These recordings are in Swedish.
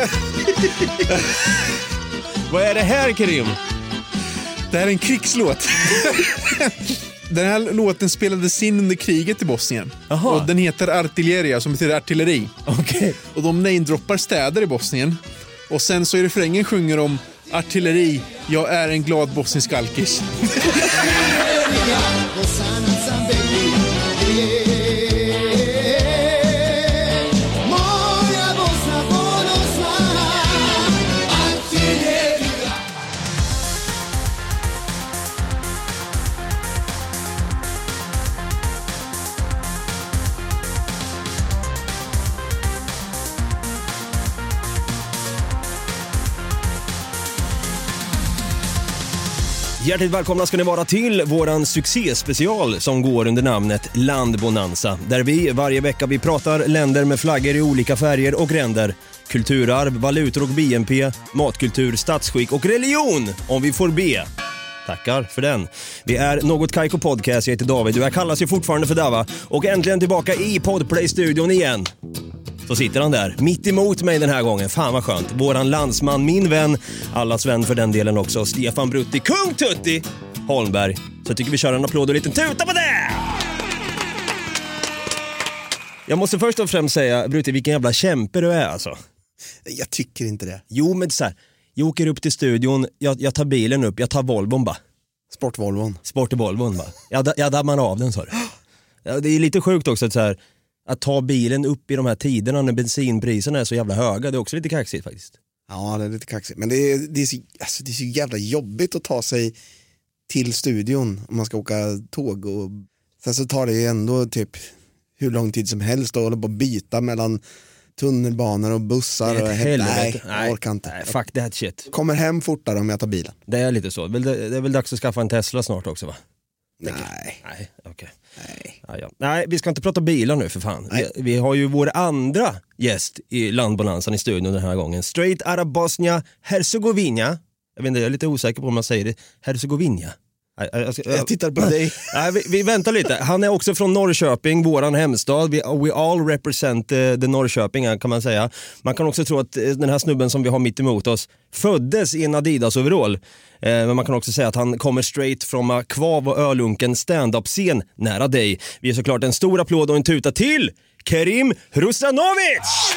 Vad är det här Karim? Det här är en krigslåt. Den här låten spelades in under kriget i Bosnien. Jaha. Och den heter Artilleria, som betyder artilleri. Okej. Och de namedroppar städer i Bosnien. Och sen så i refrängen sjunger de artilleri, jag är en glad bosnisk alkis. Hjärtligt välkomna ska ni vara till våran succéspecial som går under namnet Landbonanza. Där vi varje vecka vi pratar länder med flaggor i olika färger och gränder. Kulturarv, valutor och BNP, matkultur, statsskick och religion om vi får be. Tackar för den. Vi är Något Kaiko Podcast, jag heter David och jag kallas ju fortfarande för Dava. Och äntligen tillbaka i Podplay-studion igen. Så sitter han där, mitt emot mig den här gången. Fan vad skönt. Våran landsman, min vän, allas vän för den delen också, Stefan Brutti, kung Tutti Holmberg. Så jag tycker vi kör en applåd och en liten tuta på det! Jag måste först och främst säga, Brutti, vilken jävla kämpe du är alltså. Jag tycker inte det. Jo, men så här, jag åker upp till studion, jag, jag tar bilen upp, jag tar Volvon bara. Sportvolvon. Sport i Volvon bara. Jag, jag dammar av den sa du. Ja, det är lite sjukt också att, så här, att ta bilen upp i de här tiderna när bensinpriserna är så jävla höga. Det är också lite kaxigt faktiskt. Ja, det är lite kaxigt. Men det är, det, är så, alltså, det är så jävla jobbigt att ta sig till studion om man ska åka tåg. Och, sen så tar det ju ändå typ hur lång tid som helst att hålla på och byta mellan tunnelbanor och bussar. Det är och ett he- helvete. Nej, jag orkar inte. Nej, fuck that shit. Kommer hem fortare om jag tar bilen. Det är lite så. Det är väl dags att skaffa en Tesla snart också va? Nej. Nej, okej. Nej. Ja, ja. Nej, vi ska inte prata bilar nu för fan. Vi, vi har ju vår andra gäst i landbonanzan i studion den här gången. Straight out of Bosnia, Herzegovina. Jag vet inte, jag är lite osäker på om man säger det. Herzegovina. Jag ska- Jag tittar på dig. Nej, vi, vi väntar lite. Han är också från Norrköping, våran hemstad. Vi, we all represent uh, the Norrköping kan man säga. Man kan också tro att eh, den här snubben som vi har mitt emot oss föddes i en Adidas-overall. Eh, men man kan också säga att han kommer straight från uh, Kvav och Ölunken stand-up-scen nära dig. Vi ger såklart en stor applåd och en tuta till Kerim Hrusanovic!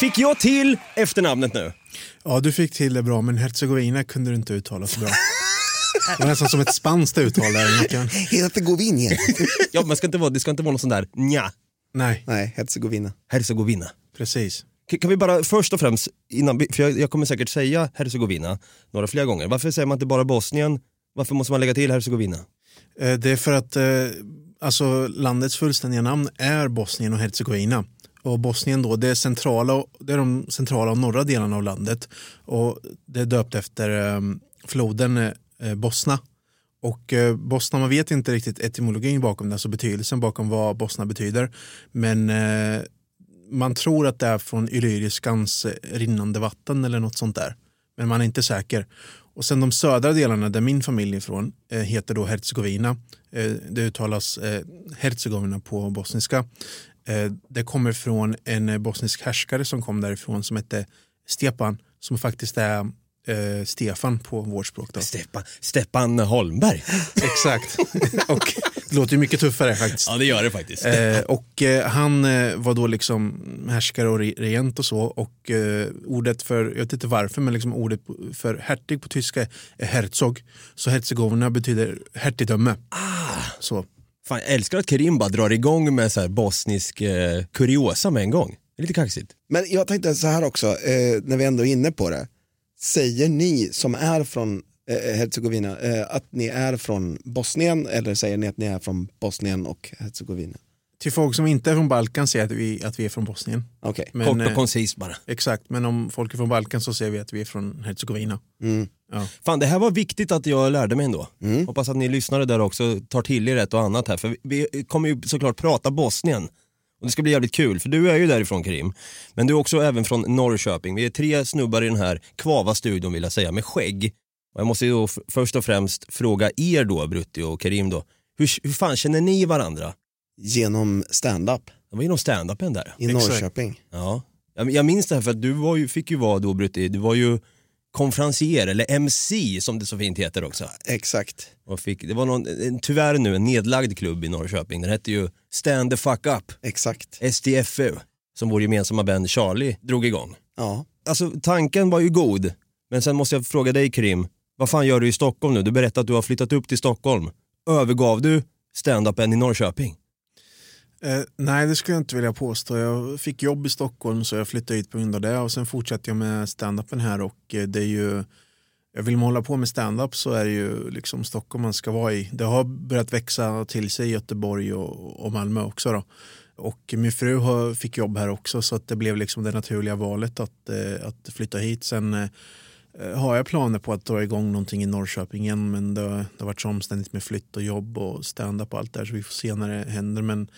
Fick jag till efternamnet nu? Ja, du fick till det bra, men Herzegovina kunde du inte uttala så bra. Det var nästan som ett spanskt uttal där. Herzegovina. Ja, man ska inte vara, det ska inte vara någon sån där nja. Nej, Nej, Herzegovina. Herzegovina. precis. Kan vi bara först och främst, innan, för jag, jag kommer säkert säga Herzegovina några fler gånger. Varför säger man inte bara Bosnien? Varför måste man lägga till Herzegovina? Eh, Det är för att eh, alltså, landets fullständiga namn är Bosnien och Herzegovina. Och Bosnien då, det är, centrala, det är de centrala och norra delarna av landet. Och det är döpt efter eh, floden eh, Bosna. Och eh, Bosna, man vet inte riktigt etymologin bakom det, alltså betydelsen bakom vad Bosna betyder. Men eh, man tror att det är från illyriskans eh, rinnande vatten eller något sånt där. Men man är inte säker. Och sen de södra delarna där min familj är ifrån eh, heter då Herzegovina. Eh, det uttalas eh, Herzegovina på bosniska. Eh, det kommer från en bosnisk härskare som kom därifrån som hette Stepan som faktiskt är eh, Stefan på vårt språk. Då. Stepan, Stepan Holmberg. Exakt. och det låter ju mycket tuffare faktiskt. Ja, det gör det faktiskt. Eh, och eh, han eh, var då liksom härskare och re- regent och så. Och eh, ordet för, jag vet inte varför, men liksom ordet för hertig på tyska är herzog. Så Herzegovina betyder hertigdöme. Så. Fan, jag älskar att Kerim bara drar igång med så här bosnisk eh, kuriosa med en gång. Det är lite kaxigt. Men jag tänkte så här också, eh, när vi ändå är inne på det. Säger ni som är från eh, Herzegovina eh, att ni är från Bosnien eller säger ni att ni är från Bosnien och Herzegovina? Till folk som inte är från Balkan säger att vi, att vi är från Bosnien. Okej. Men, Kort och eh, koncist bara. Exakt, men om folk är från Balkan så säger vi att vi är från Herzegovina. Mm. Ja. Fan, det här var viktigt att jag lärde mig ändå. Mm. Hoppas att ni lyssnare där också tar till er ett och annat här. För vi vi kommer ju såklart prata Bosnien. Och det ska bli jävligt kul, för du är ju därifrån Karim. Men du är också även från Norrköping. Vi är tre snubbar i den här kvava studion vill jag säga, med skägg. Och jag måste ju då först och främst fråga er då, Brutti och Karim då. Hur, hur fan känner ni varandra? Genom stand-up Det var inom stand-upen där. i Exakt. Norrköping. Ja. Jag, jag minns det här för att du var ju, fick ju vara då Brutti, du var ju konferencier eller MC som det så fint heter också. Exakt. Och fick, det var någon, tyvärr nu en nedlagd klubb i Norrköping. Den hette ju Stand the fuck up, Exakt. STFU, som vår gemensamma vän Charlie drog igång. Ja. Alltså tanken var ju god, men sen måste jag fråga dig Krim, vad fan gör du i Stockholm nu? Du berättade att du har flyttat upp till Stockholm. Övergav du stand-upen i Norrköping? Eh, nej, det skulle jag inte vilja påstå. Jag fick jobb i Stockholm så jag flyttade hit på grund av det och sen fortsatte jag med stand-upen här och eh, det är ju jag vill man hålla på med stand-up så är det ju liksom Stockholm man ska vara i. Det har börjat växa till sig i Göteborg och, och Malmö också. Då. Och min fru har, fick jobb här också så att det blev liksom det naturliga valet att, eh, att flytta hit. Sen eh, har jag planer på att dra igång någonting i Norrköping igen men det, det har varit så omständigt med flytt och jobb och stand-up och allt där så vi får se när det händer. Men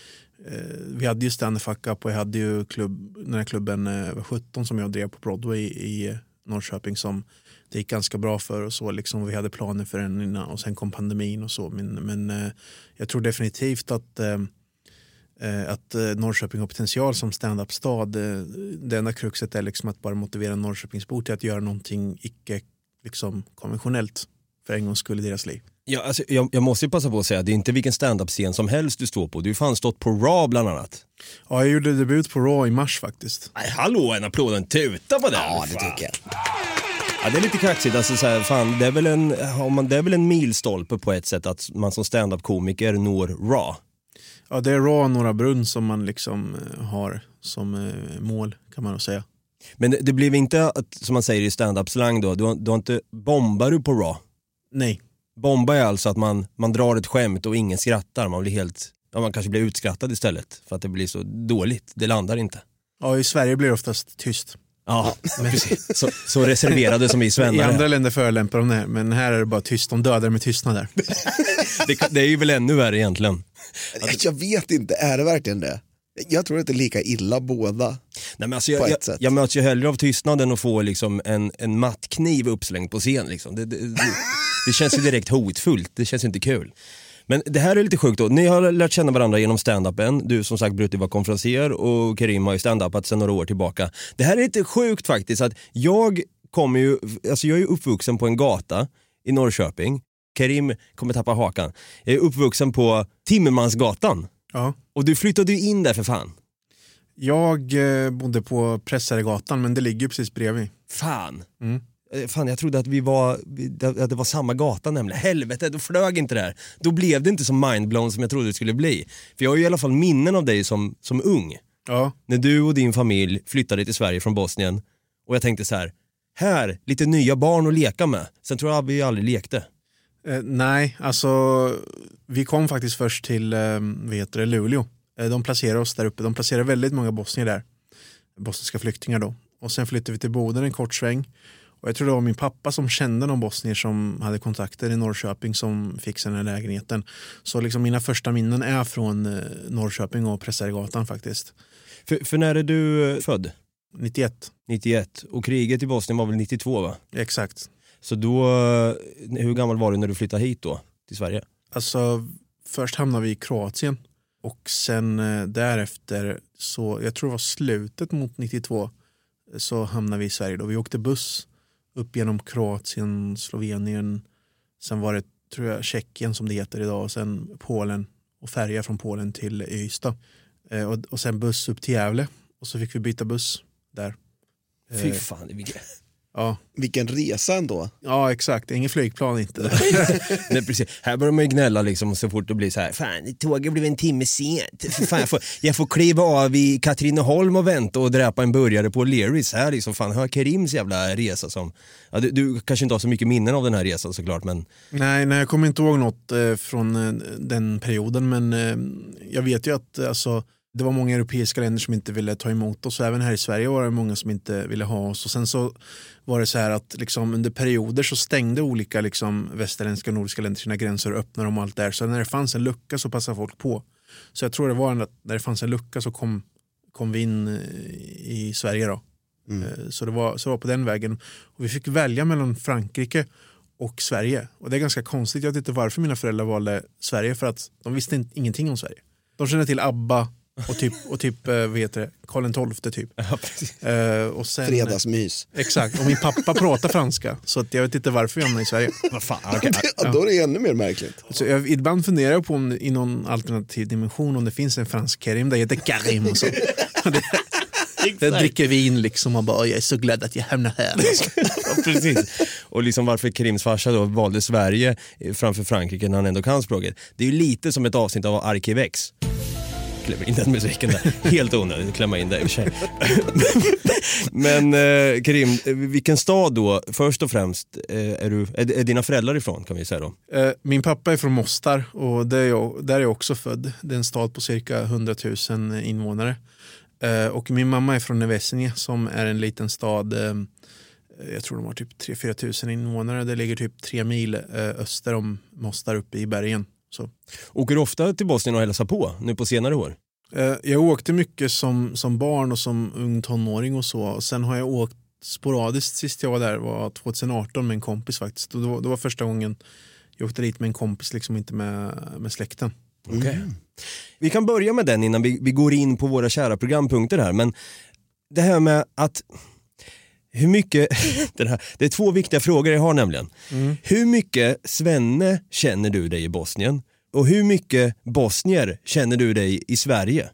Eh, vi hade ju stand fuck up och jag hade ju klubb, den här klubben eh, 17 som jag drev på Broadway i eh, Norrköping som det gick ganska bra för och så liksom vi hade planer för den innan och sen kom pandemin och så men, men eh, jag tror definitivt att eh, eh att eh, Norrköping har potential som stand-up-stad. Det enda kruxet är liksom att bara motivera Norrköpingsbor till att göra någonting icke liksom, konventionellt för en gångs skull i deras liv. Ja, alltså, jag, jag måste ju passa på att säga att det är inte vilken stand-up-scen som helst du står på. Du har fan stått på Raw bland annat. Ja, jag gjorde debut på Raw i mars faktiskt. Nej, hallå, en applåd och en tuta på den. Ja, det Fan. tycker jag. Ja, det är lite kaxigt. Alltså, så här, fan, det, är väl en, om man, det är väl en milstolpe på ett sätt att man som stand-up-komiker når Raw. Ja, det är Raw Norra Brunn som man liksom eh, har som eh, mål kan man nog säga. Men det, det blev inte, att, som man säger i stand-up-slang då, du, du har inte, bombar du på Raw? Nej, Bomba är alltså att man, man drar ett skämt och ingen skrattar, man blir helt, ja man kanske blir utskrattad istället för att det blir så dåligt, det landar inte. ja, i Sverige blir det oftast tyst. Ja, precis. Så, så reserverade som vi I svennar andra är. länder förolämpar de det men här är det bara tyst. De dödar med tystnad där. det, det är ju väl ännu värre egentligen. Jag vet inte, är det verkligen det? Jag tror att det är lika illa båda. Nej, men alltså, På jag, ett jag, sätt. jag möts ju hellre av tystnaden än att få liksom en, en mattkniv uppslängd på scen. Liksom. Det, det, det, känns ju direkt hotfullt, det känns ju inte kul. Men det här är lite sjukt då, ni har lärt känna varandra genom stand-upen. Du som sagt Brutti var konferencier och Karim har ju stand-upat sedan några år tillbaka. Det här är lite sjukt faktiskt att jag kommer ju, alltså jag är ju uppvuxen på en gata i Norrköping. Karim kommer tappa hakan. Jag är uppvuxen på Timmermansgatan. Ja. Och du flyttade ju in där för fan. Jag eh, bodde på Pressaregatan, men det ligger precis bredvid. Fan. Mm. Eh, Fan jag trodde att vi var, att det var samma gata nämligen. Helvete, då flög inte det här. Då blev det inte så mindblown som jag trodde det skulle bli. För jag har ju i alla fall minnen av dig som, som ung. Ja, När du och din familj flyttade till Sverige från Bosnien. Och jag tänkte så här, här, lite nya barn att leka med. Sen tror jag vi aldrig lekte. Eh, nej, alltså vi kom faktiskt först till eh, vad heter det, Luleå. Eh, de placerade oss där uppe. De placerade väldigt många bosnier där. Bosniska flyktingar då. Och sen flyttade vi till Boden en kort sväng. Och jag tror det var min pappa som kände någon bosnier som hade kontakter i Norrköping som fixade den här lägenheten. Så liksom mina första minnen är från eh, Norrköping och Pressaregatan faktiskt. För, för när är du eh, född? 91, 91. Och kriget i Bosnien var väl 92 va? exakt. Så då, eh, hur gammal var du när du flyttade hit då? Till Sverige? Alltså först hamnade vi i Kroatien och sen därefter så, jag tror det var slutet mot 92 eh, så hamnade vi i Sverige då. Vi åkte buss upp genom Kroatien, Slovenien, sen var det tror jag Tjeckien som det heter idag och sen Polen och färja från Polen till Ystad. Eh, och, och sen buss upp till Gävle och så fick vi byta buss där. Fy Eh, fan, vilket, Ja, Vilken resa ändå. ja exakt. Ingen flygplan inte. Nej, precis. Här börjar man ju gnälla liksom så fort det blir så här, fan tåget blev en timme sent. Fan, jag, får, jag får kliva av i Katrineholm och vänta och dräpa en burgare på Learys. Här liksom, fan, hör Kerims jävla resa som, ja, du, du kanske inte har så mycket minnen av den här resan såklart men nej, nej, jag kommer inte ihåg något eh, från eh, den perioden men eh, jag vet ju att alltså, det var många europeiska länder som inte ville ta emot oss. Även här i Sverige var det många som inte ville ha oss. Och sen så var det så här att liksom, under perioder så stängde olika liksom, västerländska och nordiska länder sina gränser och öppnade dem och allt där. Så när det fanns en lucka så passade folk på. Så jag tror det var att när det fanns en lucka så kom, kom vi in eh, i Sverige. Då. Eh, Så, det var, så det var på den vägen. Och vi fick välja mellan Frankrike och Sverige. Och det är ganska konstigt. Jag vet inte varför mina föräldrar valde Sverige för att de visste inte, ingenting om Sverige. De kände till ABBA och typ, och typ eh, vad heter det, Karl XII typ. Eh, och sen, Fredagsmys. Exakt, och min pappa pratar franska så att jag vet inte varför vi hamnade i Sverige. vad fan, okej. Ja, då är det ännu mer märkligt. Så jag, ibland funderar jag på om i någon alternativ dimension om det finns en fransk Kerim där heter Karim och så. Jag dricker vin liksom och bara jag är så glad att jag hamnar här. Ja, precis. Och liksom varför Kerims farsa då valde Sverige framför Frankrike när han ändå kan språket. Det är ju lite som ett avsnitt av Arkivex. Klämmer in den musiken där. Helt onödigt att klämma in det i och för sig. Men eh, Kerim, eh, vilken stad då, först och främst, eh, är, du, är, är dina föräldrar ifrån kan vi säga då? Eh, Min pappa är från Mostar och där är, jag, där är jag också född. Det är en stad på cirka 100 000 invånare. Eh, Och min mamma är från Nevesinje som är en liten stad, eh, jag tror de har typ 3-4 000 invånare. Det ligger typ tre mil eh, öster om Mostar uppe i bergen. Så. Åker du ofta till Bosnien och hälsar på nu på senare år? Eh, Jag åkte mycket som, som barn och som ung tonåring och så. Och sen har jag åkt sporadiskt sist jag var där var 2018 med en kompis faktiskt. Och det, var, det var första gången jag åkte dit med en kompis, liksom inte med, med släkten. Okej. Vi kan börja med den innan vi, vi går in på våra kära programpunkter här. Men det här med att hur mycket, den här, det är två viktiga frågor jag har nämligen. Hur mycket svenne känner du dig i Bosnien? Och hur mycket bosnier känner du dig i Sverige?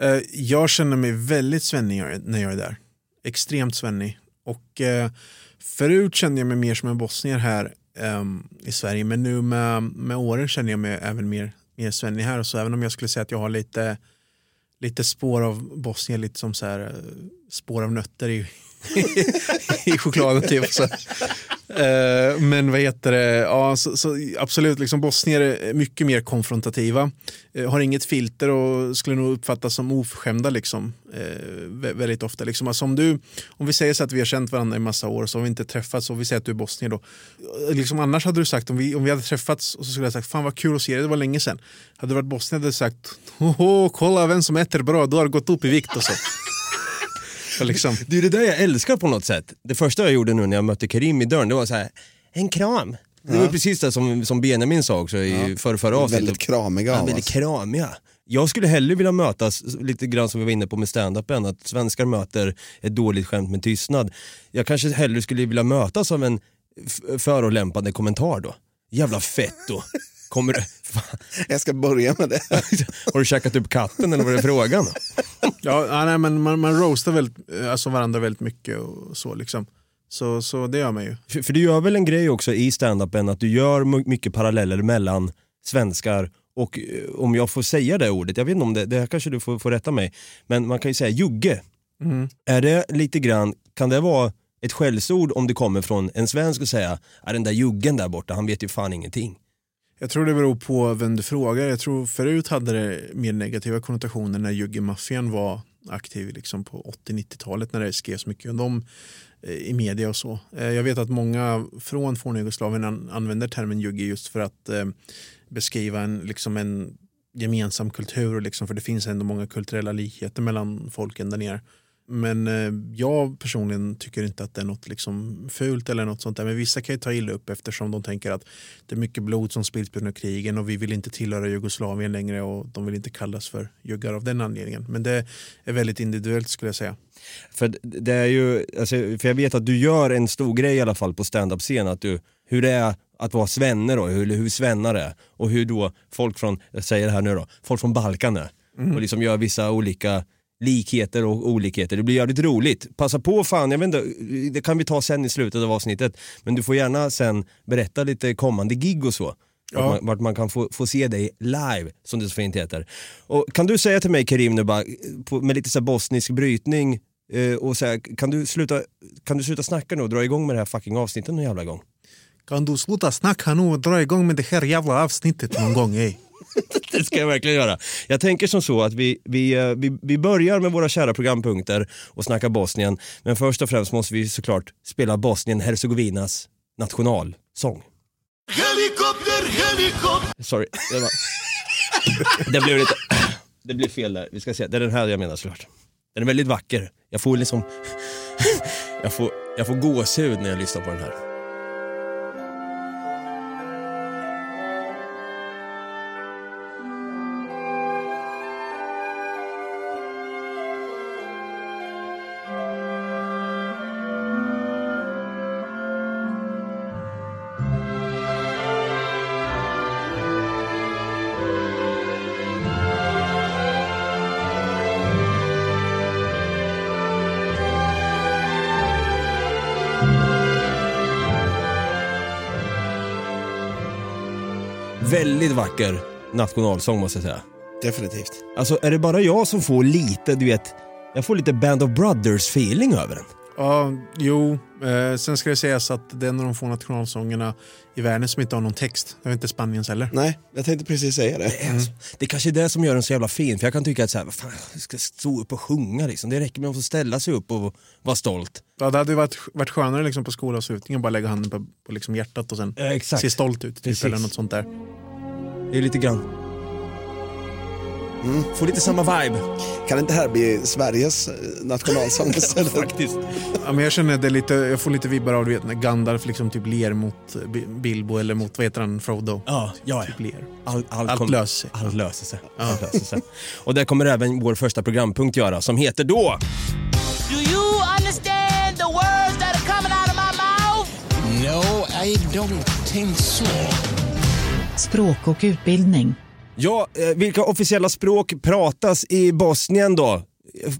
Eh, Jag känner mig väldigt svennig när jag är där. Extremt svennig. Och eh, förut kände jag mig mer som en bosnier här ehm, i Sverige. Men nu med, med åren känner jag mig även mer, mer svennig här. Och så även om jag skulle säga att jag har lite, lite spår av bosnier, lite som så här, eh, spår av nötter i, i chokladen. Typ. Så. Uh, men vad heter det, ja, så, så, absolut, liksom bosnier är mycket mer konfrontativa. Uh, har inget filter och skulle nog uppfattas som oförskämda liksom, uh, väldigt ofta. Liksom. Alltså, om, du, om vi säger så att vi har känt varandra i massa år så har vi inte träffats och vi säger att du är bosnier då. Liksom, annars hade du sagt, om vi, om vi hade träffats och så skulle jag sagt fan vad kul att se dig, det var länge sedan. Hade du varit bosnier hade du sagt, kolla vem som äter bra, du har gått upp i vikt och så. Liksom, Det är det där jag älskar på något sätt. Det första jag gjorde nu när jag mötte Kerim i dörren, det var så här, en kram. Det var precis det som, som Benjamin sa också i för, förra avsnittet. Väldigt kramiga Ja, väldigt kramiga. Jag skulle hellre vilja mötas, lite grann som vi var inne på med stand-upen, att svenskar möter ett dåligt skämt med tystnad. Jag kanske hellre skulle vilja mötas av en förolämpande kommentar då. Jävla fett då. Kommer du, Jag ska börja med det. har du käkat upp katten eller vad är frågan? Ja, nej, men man, man roastar väldigt, alltså varandra väldigt mycket och så liksom. Så, så det gör man ju. För, för du gör väl en grej också i stand-upen att du gör my- mycket paralleller mellan svenskar och eh, om jag får säga det ordet, jag vet inte om det, det här kanske du får, får rätta mig, men man kan ju säga jugge. Är det lite grann, kan det vara ett skällsord om det kommer från en svensk och säga, "Ja, den där juggen där borta, han vet ju fan ingenting. Jag tror det beror på vem du frågar. Jag tror förut hade det mer negativa konnotationer när juggemaffian var aktiv liksom på 80-90-talet när det skrevs mycket om dem eh, i media och så. Eh, jag vet att många från forna Jugoslavien använder termen jugge just för att eh, beskriva en, liksom en gemensam kultur, liksom, för det finns ändå många kulturella likheter mellan folken där nere. Men eh, jag personligen tycker inte att det är något liksom fult eller något sånt där. Men vissa kan ju ta illa upp eftersom de tänker att det är mycket blod som spills på grund av krigen och vi vill inte tillhöra Jugoslavien längre och de vill inte kallas för juggar av den anledningen. Men det är väldigt individuellt skulle jag säga. För det är ju, alltså, för jag vet att du gör en stor grej i alla fall på stand-up-scen, att du, hur det är att vara svenne då, hur, hur svennar är och hur då folk från, jag säger det här nu då, folk från Balkan är och liksom gör vissa olika likheter och olikheter. Det blir jävligt roligt. Passa på fan, jag vet inte, det kan vi ta sen i slutet av avsnittet. Men du får gärna sen berätta lite kommande gig och så. Vart, Ja. man, vart man kan få, få se dig live, som det så fint heter. Och kan du säga till mig Karim nu bara, på, med lite så bosnisk brytning, eh, och så här, kan, du sluta, kan du sluta snacka nu och dra igång med det här fucking avsnittet någon jävla gång? Kan du sluta snacka nu och dra igång med det här jävla avsnittet någon gång? Ey? Det ska jag verkligen göra. Jag tänker som så att vi, vi, eh, vi, vi börjar med våra kära programpunkter och snackar Bosnien. Men först och främst måste vi såklart spela Bosnien-Hercegovinas nationalsång. Helikopter, helikopter. Sorry, det, var... det blev lite... Det blev fel där. Vi ska se, det är den här jag menar såklart. Den är väldigt vacker. Jag får liksom... jag, får, jag får gåshud när jag lyssnar på den här. Väldigt vacker nationalsång måste jag säga. Definitivt. Alltså är det bara jag som får lite, du vet, jag får lite Band of Brothers feeling över den. Ja, jo. Eh, sen ska det sägas att det är en av de få nationalsångerna i världen som inte har någon text. Det är inte Spaniens heller. Nej, jag tänkte precis säga det. Det är alltså- Det är kanske är det som gör den så jävla fin, för jag kan tycka att så här, vad fan, jag ska stå upp och sjunga liksom. Det räcker med att få ställa sig upp och vara stolt. Ja, det hade ju varit, varit skönare liksom på skolavslutningen bara lägga handen på, på liksom hjärtat och sen exakt. se stolt ut. Typ, eller något sånt där. Det är lite grann. Mm. Får lite samma vibe. Kan inte det här bli Sveriges eh, nationalsång istället? Faktiskt. Ja, men jag känner det lite, jag får lite vibbar av du vet, när Gandalf liksom typ ler mot eh, Bi- Bilbo eller mot, vad heter han, Frodo? Ja, ja, Typ ja. ler. All, allt, Allt kom- löser sig. Allt löser sig. Allt löser sig. Och det kommer även vår första programpunkt göra, som heter då... Do you understand the words that are coming out of my mouth? No, I don't think so. Språk och utbildning. Ja, eh, vilka officiella språk pratas i Bosnien då?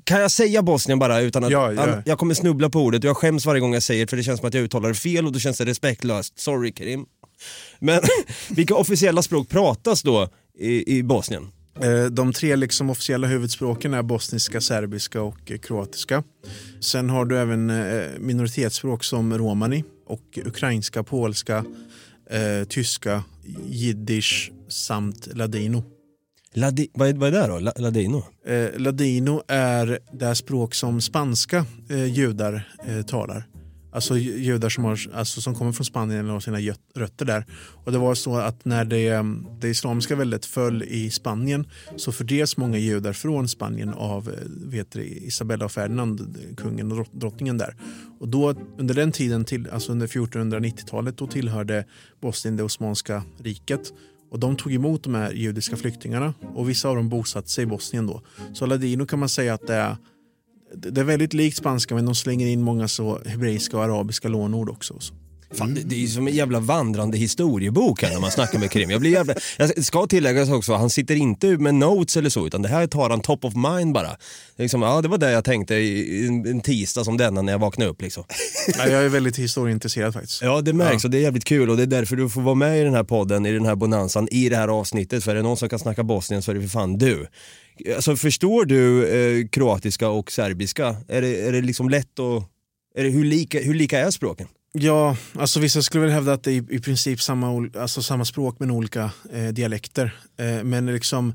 Kan jag säga Bosnien bara utan att... Ja, ja. Jag kommer snubbla på ordet och jag skäms varje gång jag säger det för det känns som att jag uttalar det fel och då känns det respektlöst. Sorry Karim. Men vilka officiella språk pratas då i, i Bosnien? Eh, De tre liksom officiella huvudspråken är bosniska, serbiska och kroatiska. Sen har du även eh, minoritetsspråk som romani och ukrainska, polska, eh, tyska, jiddisch samt ladino. Ladi, vad, är, vad är det då? La, ladino? Eh, ladino är det språk som spanska eh, judar eh, talar. Alltså judar som, har, alltså, som kommer från Spanien och har sina rötter där. Och det var så att när det, mm, det islamiska väldet föll i Spanien så fördrevs många judar från Spanien av eh, vet du, Isabella och Ferdinand, eh, kungen och drottningen där. Och då under den tiden, till, alltså under 1490-talet, då tillhörde Bosnien det Osmanska riket. Och de tog emot de här judiska flyktingarna och vissa av dem bosatte sig i Bosnien då. Så ladino kan man säga att det är, det är väldigt likt spanska men de slänger in många så hebreiska och arabiska lånord också. Fan, det, det är ju som en jävla vandrande historiebok här när man snackar med Krim. Jag, blir jävla, jag ska tilläggas också, han sitter inte med notes eller så, utan det här tar han top of mind bara. Det, liksom, ja, det var det jag tänkte i en, en tisdag som denna när jag vaknade upp. Liksom. Ja, jag är väldigt historieintresserad faktiskt. Ja, det märks och det är jävligt kul och det är därför du får vara med i den här podden, i den här bonanzan, i det här avsnittet. För är det någon som kan snacka Bosnien så är det för fan du. Alltså, förstår du eh, kroatiska och serbiska? Är det, är det liksom lätt att... Är det, hur, lika, hur lika är språken? Ja, alltså vissa skulle väl hävda att det är i, princip samma, alltså samma språk men olika eh, dialekter. Eh, men liksom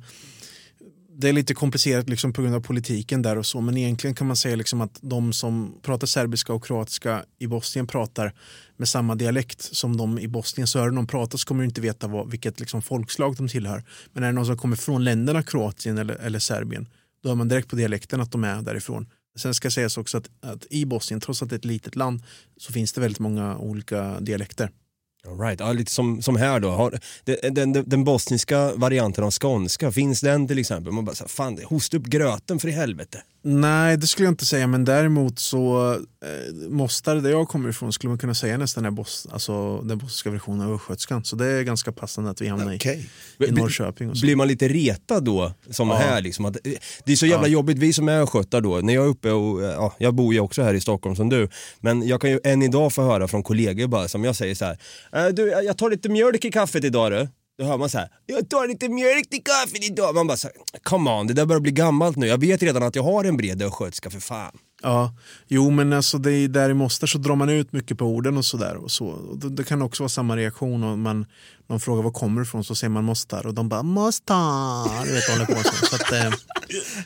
det är lite komplicerat liksom på grund av politiken där och så men egentligen kan man säga liksom att de som pratar serbiska och kroatiska i Bosnien pratar med samma dialekt som de i Bosnien. Så hör du någon prata så kommer du inte veta vad, vilket liksom folkslag de tillhör. Men är det någon som kommer från länderna Kroatien eller, eller Serbien då hör man direkt på dialekten att de är därifrån. Sen ska sägas också att, att i Bosnien, trots att det är ett litet land, så finns det väldigt många olika dialekter. All right. ja, lite som, som här då. Har, den, den, den bosniska varianten av skånska, finns den till exempel? Man bara så här, fan hosta upp gröten för i helvete. Nej, det skulle jag inte säga, men däremot så eh, Mostar, där jag kommer ifrån, skulle man kunna säga nästan är boss, alltså, den bosniska versionen av östgötskan. Så det är ganska passande att vi hamnar Okej. i, i Norrköping. Blir man lite retad då, som här liksom? Att, eh, det är så jävla jobbigt, vi som är östgötar då, när jag är uppe och, eh, ja, jag bor ju också här i Stockholm som du, men jag kan ju än idag få höra från kollegor bara, som jag säger så här, "Eh, du jag tar lite mjölk i kaffet idag du. Då hör man så här, jag tar lite mjölk i kaffet idag. Man bara så här, come on, det där börjar bli gammalt nu. Jag vet redan att jag har en bred östgötska för fan. Ja, jo men alltså det är där i Mostar så drar man ut mycket på orden och sådär. Och så. Och det, det kan också vara samma reaktion om man, någon frågar var kommer ifrån så säger man Mostar och de bara Mostar. Du vet, håller på så. så att, eh,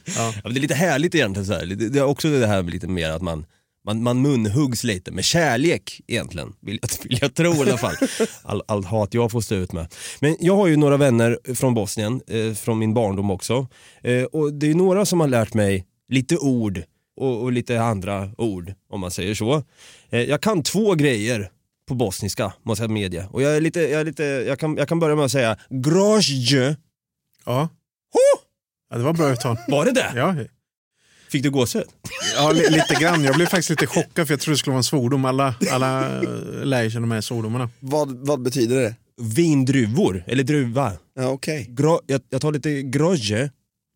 Ja, men det är lite härligt egentligen så här. Det det är också det här med lite mer att man man, man munhuggs lite med kärlek egentligen, vill jag, vill jag tro i alla fall. All, allt hat jag får stå ut med. Men jag har ju några vänner från Bosnien, eh, från min barndom också. Eh, och det är några som har lärt mig lite ord och, och lite andra ord, om man säger så. Eh, jag kan två grejer på bosniska, måste jag medge. Och jag är lite, jag är lite, jag kan, jag kan börja med att säga grozje. ja. ja, det var bra uttal. Var det det? Ja, Fick du gåshud? ja li, lite grann. Jag blev faktiskt lite chockad för jag trodde det skulle vara en svordom. Alla, alla eh, lär sig de här svordomarna. Vad, vad betyder det? Vindruvor, eller druva. Ja, Okej. Gro, jag, jag tar lite grozje.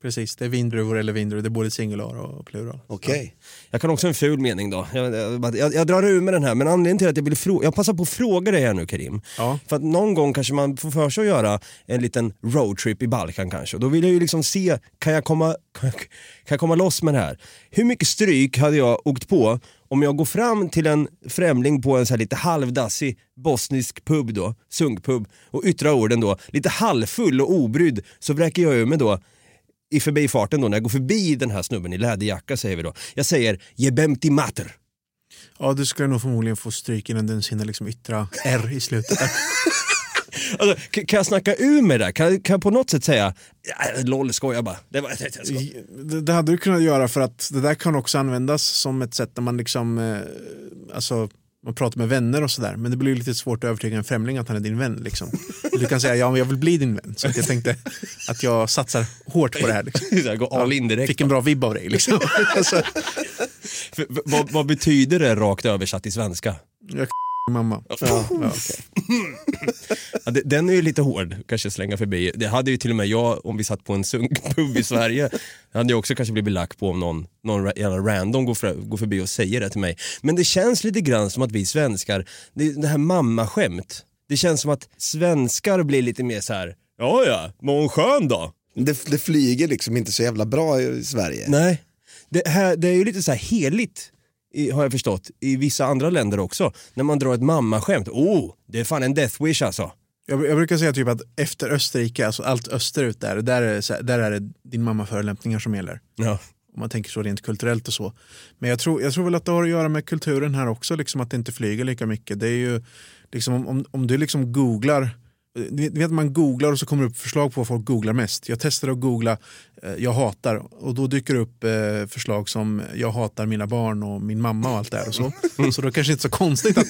Precis, det är vindruvor eller vindruvor. Det är både singular och plural. Okej. Jag kan också en ful mening då. Jag, jag, jag, jag drar ur med den här, men anledningen till att jag vill fråga, jag passar på att fråga dig här nu Karim. Ja. För att någon gång kanske man får för sig att göra en liten roadtrip i Balkan kanske. Och då vill jag ju liksom se, kan jag komma, kan jag, kan jag komma loss med det här? Hur mycket stryk hade jag åkt på om jag går fram till en främling på en så här lite halvdassig bosnisk pub då, sunkpub, och yttrar orden då, lite halvfull och obrydd, så vräker jag ur mig då i förbifarten då, när jag går förbi den här snubben i läderjacka säger vi då. Jag säger jebemti mater. Ja, du skulle nog förmodligen få stryk innan du ens hinner liksom yttra R i slutet. Alltså, kan jag snacka ur med det? Kan, kan jag på något sätt säga, LOL skojar bara. Det var, Det, det hade du kunnat göra för att det där kan också användas som ett sätt när man liksom eh, alltså, man pratar med vänner och sådär. Men det blir lite svårt att övertyga en främling att han är din vän. Liksom. Du kan säga ja men jag vill bli din vän. Så jag tänkte att jag satsar hårt på det här. Liksom. gå all in direkt. Fick en bra vibb av dig. Liksom. alltså, För, vad, vad betyder det rakt översatt till svenska? jag mamma. Ja, ja, det, den är ju lite hård, kanske slänga förbi. Det hade ju till och med jag, om vi satt på en sunkpub i Sverige, det hade jag också kanske blivit lack på om någon, någon jävla random går, för, går förbi och säger det till mig. Men det känns lite grann som att vi svenskar, det, det här mammaskämt, det känns som att svenskar blir lite mer så här. ja ja, hon skön då? Det, det flyger liksom inte så jävla bra i Sverige. Nej, det, här, det är ju lite så här heligt i, har jag förstått, i vissa andra länder också. När man drar ett mammaskämt, oh, det är fan en death wish alltså. Jag, jag brukar säga typ att efter Österrike, alltså allt österut där, där är här, där är det din mamma förolämpningar som gäller. Ja. Om man tänker så rent kulturellt och så. Men jag tror, jag tror väl att det har att göra med kulturen här också, liksom att det inte flyger lika mycket. Det är ju, liksom, om, om, om du liksom googlar, du vet, du vet man googlar och så kommer det upp förslag på vad folk googlar mest. Jag testade att googla eh, jag hatar och då dyker det upp eh, förslag som jag hatar mina barn och min mamma och allt det här. Och så. så då kanske inte så konstigt att,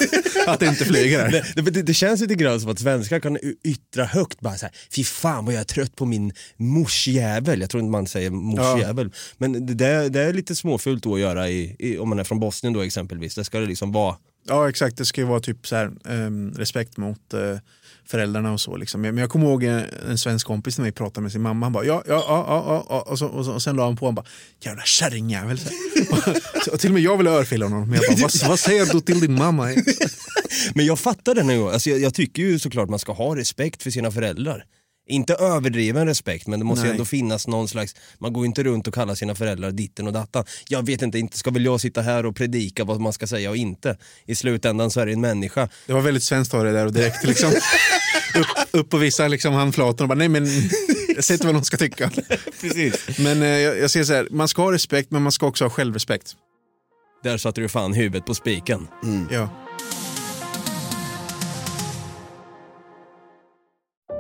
att det inte flyger här. Det, det, det känns lite grann som att svenskar kan yttra högt bara så här, fy fan vad jag är trött på min morsjävel. Jag tror inte man säger morsjävel. Men det, det, är lite småfult då att göra i, i, om man är från Bosnien då exempelvis. Det ska det liksom vara. Ja exakt, det ska ju vara typ så här, ehm, respekt mot eh, föräldrarna och så. Liksom. Men jag kommer ihåg en, svensk kompis när vi pratade med sin mamma. Han bara ja, ja, ja, ja, ja. Och, så, och, så, och sen la han på han bara jävla kärringjävel. Och, och till och med jag ville örfila honom. Men jag bara, vad, vad säger du till din mamma? Men jag fattar det nu. Alltså jag, jag tycker ju såklart man ska ha respekt för sina föräldrar. Inte överdriven respekt men det måste ju ändå finnas någon slags, man går ju inte runt och kallar sina föräldrar ditten och dattan. Jag vet inte, inte ska väl jag sitta här och predika vad man ska säga och inte. I slutändan så är det en människa. Det var väldigt svenskt av det där och direkt liksom upp, upp på vissa liksom handflator och bara nej men jag säger inte vad någon ska tycka. Precis. Men eh, jag, jag säger så här, man ska ha respekt men man ska också ha självrespekt. Där satte du fan huvudet på spiken. Ja.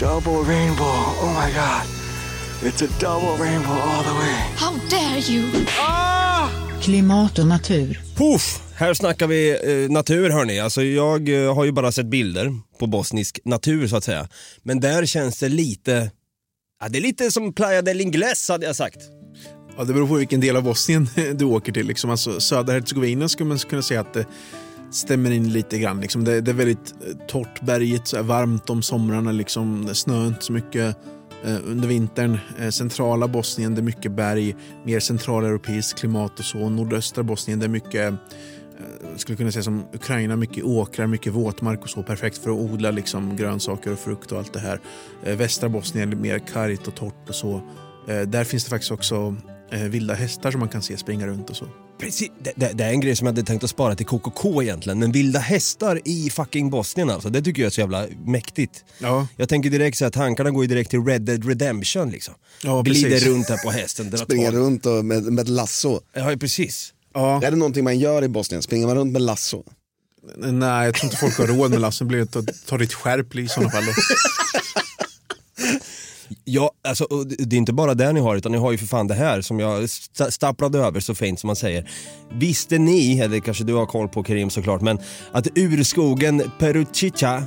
Double rainbow. Oh my god. It's a double rainbow all the way. How dare you! Klimat och natur. Puff! Här snackar vi eh, natur hörni. Alltså jag eh, har ju bara sett bilder på bosnisk natur så att säga. Men där känns det lite, ja, det är lite som Playa del Ingles hade jag sagt. Ja, det beror på vilken del av Bosnien du åker till. Liksom. Alltså, södra Hercegovina skulle man kunna säga att det stämmer in lite grann. Liksom. Det, det är väldigt eh, torrt, berget, så varmt om somrarna. Liksom. Det snöar inte så mycket eh, under vintern. Eh, centrala Bosnien, det är mycket berg. Mer centraleuropeiskt klimat och så. Nordöstra Bosnien, det är mycket eh, skulle kunna säga som Ukraina, mycket åkrar, mycket våtmark och så. Perfekt för att odla liksom, grönsaker och frukt och allt det här. Eh, västra Bosnien är mer kargt och torrt och så. Eh, där finns det faktiskt också eh, vilda hästar som man kan se springa runt och så. Precis, det, det, det är en grej som jag hade tänkt att spara till KKK egentligen, men vilda hästar i fucking Bosnien alltså, det tycker jag är så jävla mäktigt. Ja. Jag tänker direkt så att tankarna går ju direkt till Red Dead Redemption liksom. Ja, Glider precis. runt här på hästen, Springer runt och med, med lasso. Ja, precis. Ja. Är det någonting man gör i Bosnien? Springer man runt med lasso? Nej, jag tror inte folk har råd med lassen. Det blir att ta ditt skärp i sådana fall. Ja, alltså, det är inte bara det ni har, utan ni har ju för fan det här som jag sta- stapplade över så fint som man säger. Visste ni, eller kanske du har koll på Karim såklart, men att urskogen Peruchica,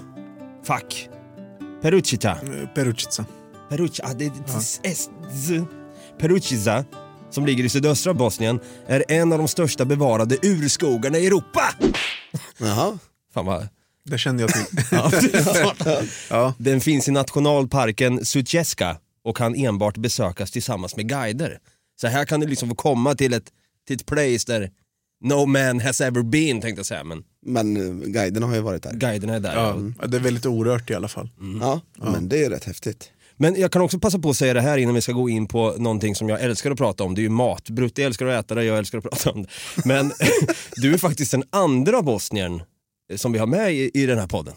fuck, Peruchica, Perucica. Peruchica, ah, det, Z, Peruchica, som ligger i sydöstra Bosnien, är en av de största bevarade urskogarna i Europa. Jaha. Fan vad... Det kände jag till. Ja, Ja. Den finns i nationalparken Sutjeska och kan enbart besökas tillsammans med guider. Så här kan du liksom få komma till ett, till ett place där no man has ever been tänkte jag säga, men Men eh, guiden har ju varit där. guiderna är där. Ja, ja, det är väldigt orört i alla fall. Ja, men det är rätt häftigt. Men jag kan också passa på att säga det här innan vi ska gå in på någonting som jag älskar att prata om. Det är ju mat. Brutti älskar att äta det, jag älskar att prata om det. Men du är faktiskt den andra bosnien som vi har med i, i den här podden.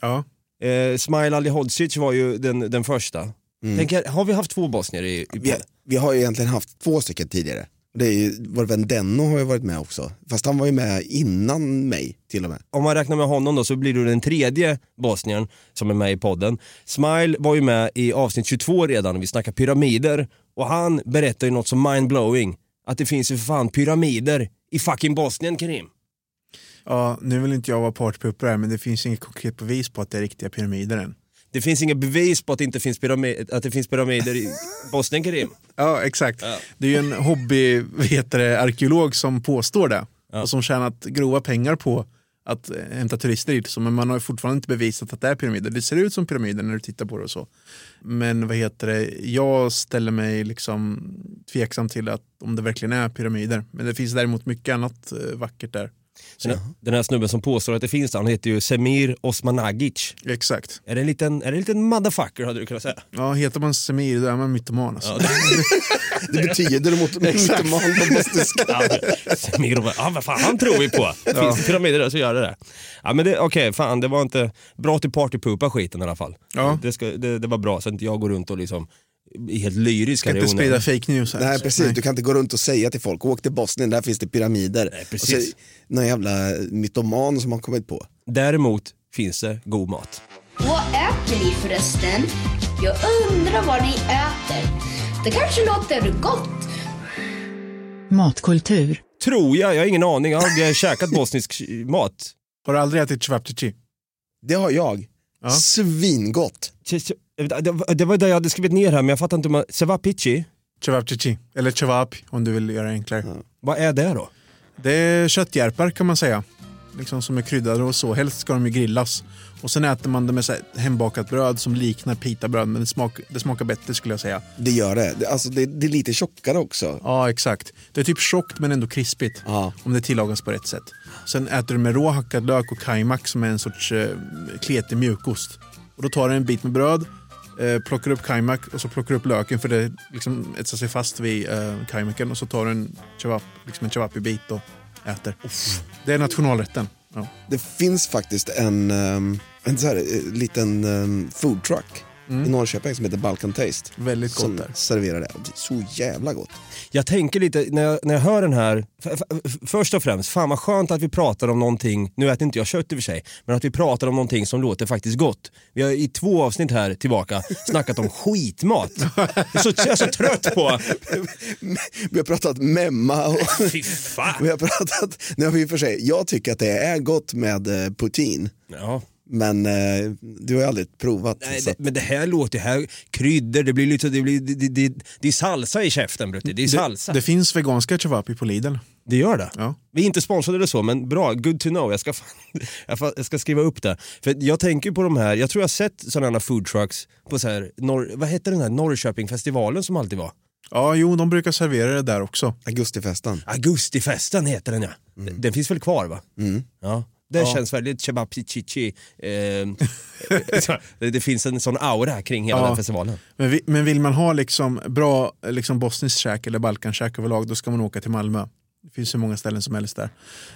Ja. Eh, Smile Alihodzic var ju den, den första. Tänk, er, har vi haft två bosnier i, i Vi, podden? vi har ju egentligen haft två stycken tidigare. Det är ju, vår vän Denno har ju varit med också. Fast han var ju med innan mig till och med. Om man räknar med honom då så blir du den tredje bosnien som är med i podden. Smile var ju med i avsnitt 22 redan, vi snackar pyramider. Och han berättar ju något som mindblowing. Att det finns ju för fan pyramider i fucking Bosnien Karim. Ja, nu vill inte jag vara partypooper här, men det finns inget konkret bevis på att det är riktiga pyramider än. Det finns inga bevis på att det inte finns, pyramid, att det finns pyramider i Bosnien Karim. Ja, exakt. Det är ju en hobby, vad heter det, arkeolog som påstår det. Och som tjänat grova pengar på att hämta turister dit. Så, men man har fortfarande inte bevisat att det är pyramider. Det ser ut som pyramider när du tittar på det och så. Men vad heter det, jag ställer mig liksom tveksam till att om det verkligen är pyramider. Men det finns däremot mycket annat eh, vackert där. Den här, den här snubben som påstår att det finns han heter ju Semir Osmanagic. Exakt. Är det en liten, är det en liten motherfucker hade du kunnat säga? Ja, heter man Semir då är man mytoman alltså. Det betyder mot mytoman på. Ja, Semir ja vad fan han tror vi på. Det finns pyramider där så gör det det. Ja men det, okej fan det var inte bra till partypoopa skiten i alla fall. Ja. Det, ska, det, det var bra så att inte jag går runt och liksom helt lyrisk här Ska i inte sprida fake news här. Nej precis, du kan inte gå runt och säga till folk, åk till Bosnien, där finns det pyramider. Nej, och precis. så, någon jävla mytoman som har kommit på. Däremot finns det god mat. Vad äter ni förresten? Jag undrar vad ni äter. Det kanske låter gott. Matkultur. Tror jag, jag har ingen aning. Jag har käkat bosnisk mat. Har du aldrig ätit cevapcici? Det har jag. Ja. Svingott. Det var- det var det jag hade skrivit ner här men jag fattar inte om jag... Cevapici, Cevapcici, eller cevap om du vill göra det enklare. vad är det då? Det är köttjärpar kan man säga. liksom som är kryddade och så. Helst ska de ju grillas. Och sen äter man det med hembakat bröd som liknar pitabröd men det, smak, det smakar bättre skulle jag säga. Det gör det. det alltså, det, det är lite tjockare också. Ja, exakt. Det är typ tjockt men ändå krispigt. Om det tillagas på rätt sätt. Sen äter du med rå hackad lök och kajmak som är en sorts eh, kletig mjukost. Och då tar du en bit med bröd, eh, plockar upp kajmak och så plockar upp löken för det liksom etsar sig fast vid eh, kajmaken. Och så tar du en kebab, liksom en kebabi-bit och äter. Det är nationalrätten. Ja. Det finns faktiskt en, um, en så här, eh, liten um, food truck i Norrköping som heter Balkan Taste. Väldigt som gott där. serverar det. Så jävla gott. Jag tänker lite, när jag, när jag hör den här, f- f- först och främst, fan vad skönt att vi pratar om någonting, nu äter inte jag kött i och för sig, men att vi pratar om någonting som låter faktiskt gott. Vi har i två avsnitt här tillbaka snackat om skitmat. Jag är så, jag är så trött på... Vi har pratat memma och Fy fan. vi har pratat, nu har vi i och för sig, jag tycker att det är gott med eh, poutine. Ja. Men eh, du har ju aldrig provat. Nej, det, att- men det här låter, här, kryddor, det blir lite, det, blir, det, det, det, det är salsa i käften Brutti, det är salsa. Det, det finns veganska kebabi på Lidl. Det gör det? Ja. Vi är inte sponsrade eller så, men bra, good to know. Jag ska, jag ska skriva upp det. För jag tänker på de här, jag tror jag har sett sådana här food trucks på så här, Norr, vad heter den här Norrköpingfestivalen som alltid var? Ja, jo, de brukar servera det där också. Augustifesten. Augustifesten heter den ja. Den, den finns väl kvar va? Ja. Det Ja. känns väldigt kebab chichi. Eh, det, det finns en sån aura kring hela Ja. den festivalen. Men, vi, men vill man ha liksom bra liksom bosniskt käk eller balkankäk överlag då ska man åka till Malmö. Det finns hur många ställen som helst där.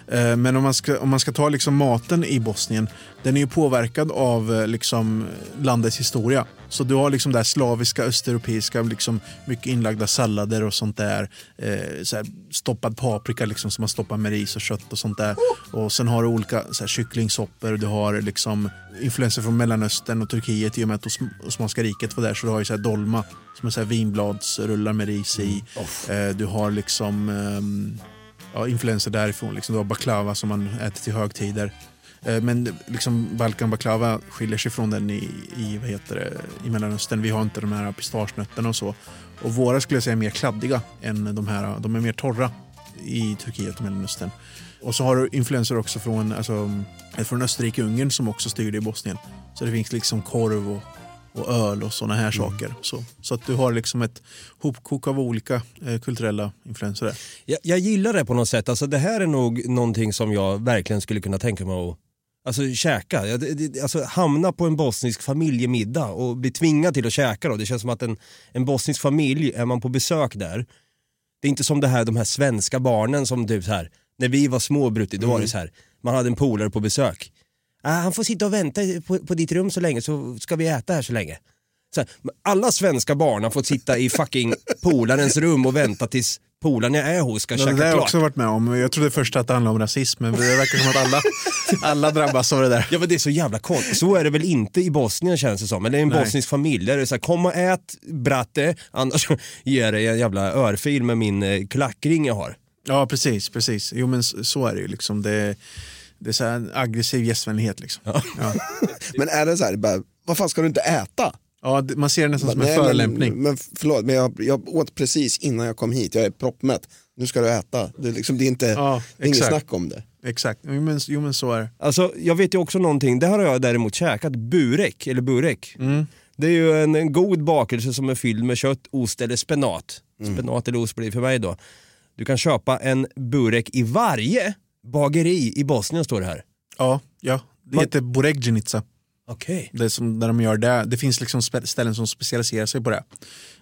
Eh, Men om man ska, om man ska ta liksom maten i Bosnien, den är ju påverkad av eh, liksom landets historia. Så du har liksom det slaviska, östeuropeiska, liksom mycket inlagda sallader och sånt där. Eh, så stoppad paprika liksom, som man stoppar med ris och kött och sånt där. Och sen har du olika så här, kycklingsoppor, du har liksom influenser från Mellanöstern och Turkiet i och med att Os- Osmanska riket var där. Så du har ju så här dolma som är så här vinbladsrullar med ris i. Eh, du har liksom ehm, ja, influenser därifrån. Liksom, du har baklava som man äter till högtider. Eh, men liksom Balkan baklava skiljer sig från den i, i, vad heter det, i Mellanöstern. Vi har inte de här pistagenötterna och så. Och våra skulle jag säga är mer kladdiga än de här. De är mer torra i Turkiet och Mellanöstern. Och så har du influenser också från, alltså, från Österrike-Ungern som också styrde i Bosnien. Så det finns liksom korv och, och öl och sådana här saker. Så, så att du har liksom ett hopkok av olika eh, kulturella influenser där. Jag, jag gillar det på något sätt. Alltså, det här är nog någonting som jag verkligen skulle kunna tänka mig att alltså, käka. Alltså, hamna på en bosnisk familjemiddag och bli tvingad till att käka. Då. Det känns som att en, en bosnisk familj, är man på besök där, det är inte som det här, de här svenska barnen som typ så här, när vi var små Brutti, då var det så här, man hade en polare på besök. Ah, han får sitta och vänta på, på ditt rum så länge så ska vi äta här så länge. Så här, alla svenska barn har fått sitta i fucking polarens rum och vänta tills polaren jag är hos ska käka det där har jag klart. också varit med om. Jag trodde först att det handlade om rasism, men det verkar som att alla, alla drabbas av det där. Ja men det är så jävla konstigt. Så är det väl inte i Bosnien känns det som. Eller i en Nej. bosnisk familj. Där det är så här, kom och ät bratte, annars ger jag dig en jävla örfil med min eh, klackring jag har. Ja, precis. precis. Jo, men så är det ju. Liksom. Det, det är så här en aggressiv gästvänlighet. Liksom. Ja. Men är det så här, bara, vad fan ska du inte äta? Ja, man ser det nästan som en Nej, förolämpning. Men, men förlåt, men jag, jag åt precis innan jag kom hit. Jag är proppmätt. Nu ska du äta. Det är, liksom, det är, inte, Ja, det är inget snack om det. Exakt. Jo men, jo, men så är det. Alltså jag vet ju också någonting, det har jag däremot käkat, burek, eller burek. Mm. Det är ju en, en god bakelse som är fylld med kött, ost eller spenat. Spenat eller ost blir för mig då. Du kan köpa en burek i varje bageri i Bosnien står det här. Ja, ja. det Man- heter Boregjenica. Okej. Det som där de gör det. Det finns liksom ställen som specialiserar sig på det.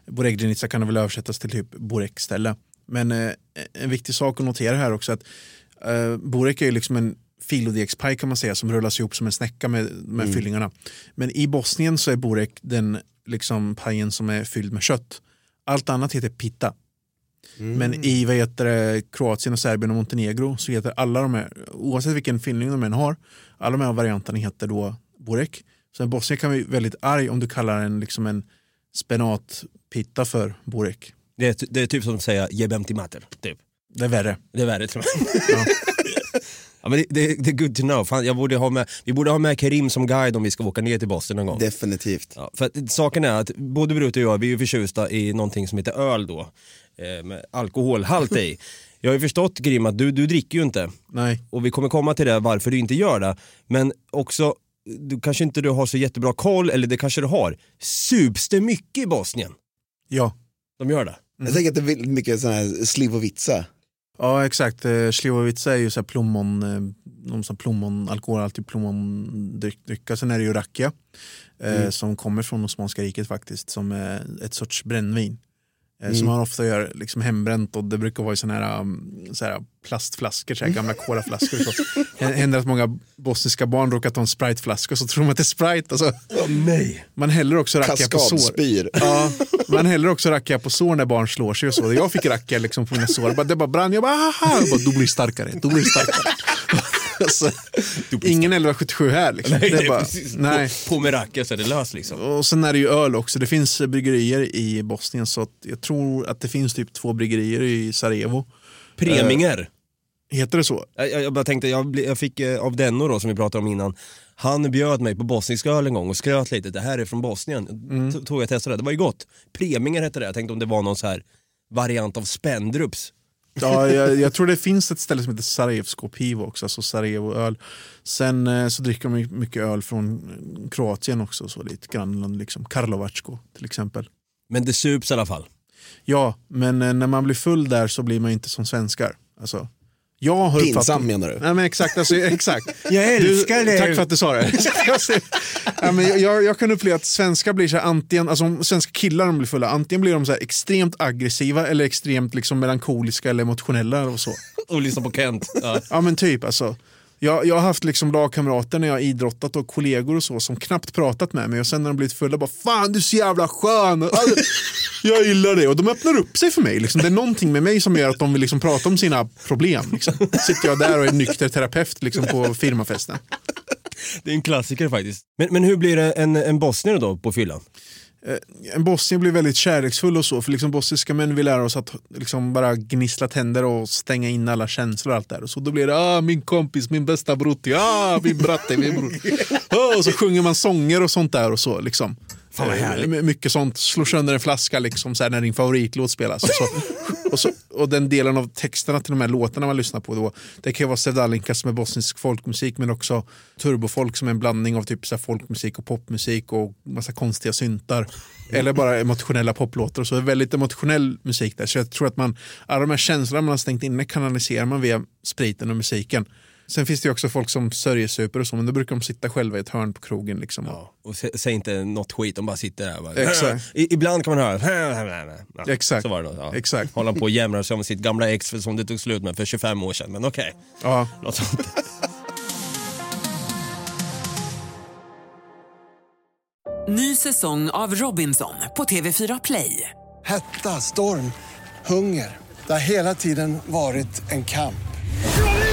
Boregjenica kan väl översättas till typ Borek-ställe. Men eh, en viktig sak att notera här också att eh, Borek är liksom en filodegspaj kan man säga som rullas ihop som en snäcka med, med Mm. fyllingarna. Men i Bosnien så är Borek den liksom pajen som är fylld med kött. Allt annat heter pita. Men i vad heter det, Kroatien, och Serbien och Montenegro så heter alla de här, oavsett vilken fyllning de än har, alla de här varianterna heter då Borek. Så en bosnier kan bli väldigt arg om du kallar en, liksom en spenatpitta för Borek. Det är, det är typ som att säga jebem till mater, typ. Det är värre. Det är värre tror jag. Ja, men det, det, det är good to know. Fan, jag borde ha med, vi borde ha med Kerim som guide om vi ska åka ner till Boston någon gång. Definitivt. Ja, för att, saken är att både Brut och jag vi är ju förtjusta i någonting som heter öl då. Eh, med alkoholhalt i. Jag har ju förstått Grim att du, du dricker ju inte. Nej. Och vi kommer komma till det varför du inte gör det. Men också, du kanske inte du har så jättebra koll, eller det kanske du har. Sups det mycket i Bosnien? Ja. De gör det? Jag tänker att det är väldigt mycket sån här Slivovica. Ja exakt, Eh, Slivovica är ju så här plommon, eh, någon sån plommon, alkohol, alltid plommondricka. Sen är det ju rakia Mm. som kommer från Osmanska riket faktiskt, som är ett sorts brännvin. Eh, Mm. Som man ofta gör liksom hembränt och det brukar vara i såna här, um, så här plastflaskor, så här gamla colaflaskor. Så. Det händer att många bosniska barn råkar ta en spriteflaska och så tror de att det är sprite. Alltså. nej. Man häller också rakia på sår. Ja, man häller också rakia på sår när barn slår sig och så. Jag fick rakia liksom på mina sår. Det bara brann. Jag bara, haha. Jag bara, du blir starkare, du blir starkare. Alltså, ingen 1177 här liksom. Nej, det är bara, precis. nej. På, på så är det löst liksom. Och sen är det ju öl också. Det finns bryggerier i Bosnien så att jag tror att det finns typ två bryggerier i Sarajevo. Preminger. Eh, heter det så? Jag, jag, bara tänkte, jag, jag fick eh, av Denno då som vi pratade om innan, han bjöd mig på bosnisk öl en gång och skröt lite, det här är från Bosnien. Mm. Tog jag testade det, det var ju gott. Preminger hette det, jag tänkte om det var någon så här variant av Spendrups. Ja, jag, jag tror det finns ett ställe som heter Sarajevsko Pivo också, alltså Sarajevo-öl. Sen eh, så dricker de my- mycket öl från Kroatien också, så lite grannland, liksom Karlovačko till exempel. Men det sups i alla fall. Ja, men eh, när man blir full där så blir man inte som svenskar. Alltså, jag har Pinsam uppfattat- menar du? Nej men exakt, alltså, exakt. Jag älskar det. Tack för att du sa det. ja, men jag, jag kan uppleva att svenskar blir så här antingen, alltså svenska killar de blir fulla, antingen blir de så här extremt aggressiva eller extremt liksom melankoliska eller emotionella och så. Och lyssna på Kent. Ja. Ja men typ alltså. Jag, jag har haft liksom lagkamrater när jag har idrottat och kollegor och så som knappt pratat med mig och sen när de blivit fulla bara Fan du är så jävla skön! Alltså, jag gillar det och de öppnar upp sig för mig. Liksom. Det är någonting med mig som gör att de vill liksom prata om sina problem. Liksom. Sitter jag där och är nykter terapeut liksom, på firmafesten. Det är en klassiker faktiskt. Men, men hur blir en, en bosnier då på fyllan? Eh, En bosnier blir väldigt kärleksfull och så, för liksom bosniska män vill lära oss att liksom bara gnissla tänder och stänga in alla känslor och allt där. Och så då blir det ah, min kompis, min bästa brutti, ah, min bratte, min bror. Och så sjunger man sånger och sånt där och så. Liksom. Fan, Mycket sånt, slår sönder en flaska liksom, så här, när din favoritlåt spelas. Och, så, och, så, och den delen av texterna till de här låtarna man lyssnar på då, det kan ju vara Sevdalinka som är bosnisk folkmusik men också turbofolk som är en blandning av typ så här folkmusik och popmusik och massa konstiga syntar. Eller bara emotionella poplåtar och så. Det är väldigt emotionell musik där. Så jag tror att man, alla de här känslorna man har stängt inne kanaliserar man via spriten och musiken. Sen finns det ju också folk som sörjesuper och så, men då brukar de sitta själva i ett hörn på krogen. Liksom. Ja, och sä, säg inte något skit, de bara sitter där. Bara, Exakt. I, ibland kan man höra... Ja, Exakt. Så var det då. Ja. Exakt. Hålla på och jämra sig om sitt gamla ex som det tog slut med för 25 år sedan. Men okej. Ja. Något sånt. Ny säsong av Robinson på TV4 Play. Hetta, storm, hunger. Det har hela tiden varit en kamp.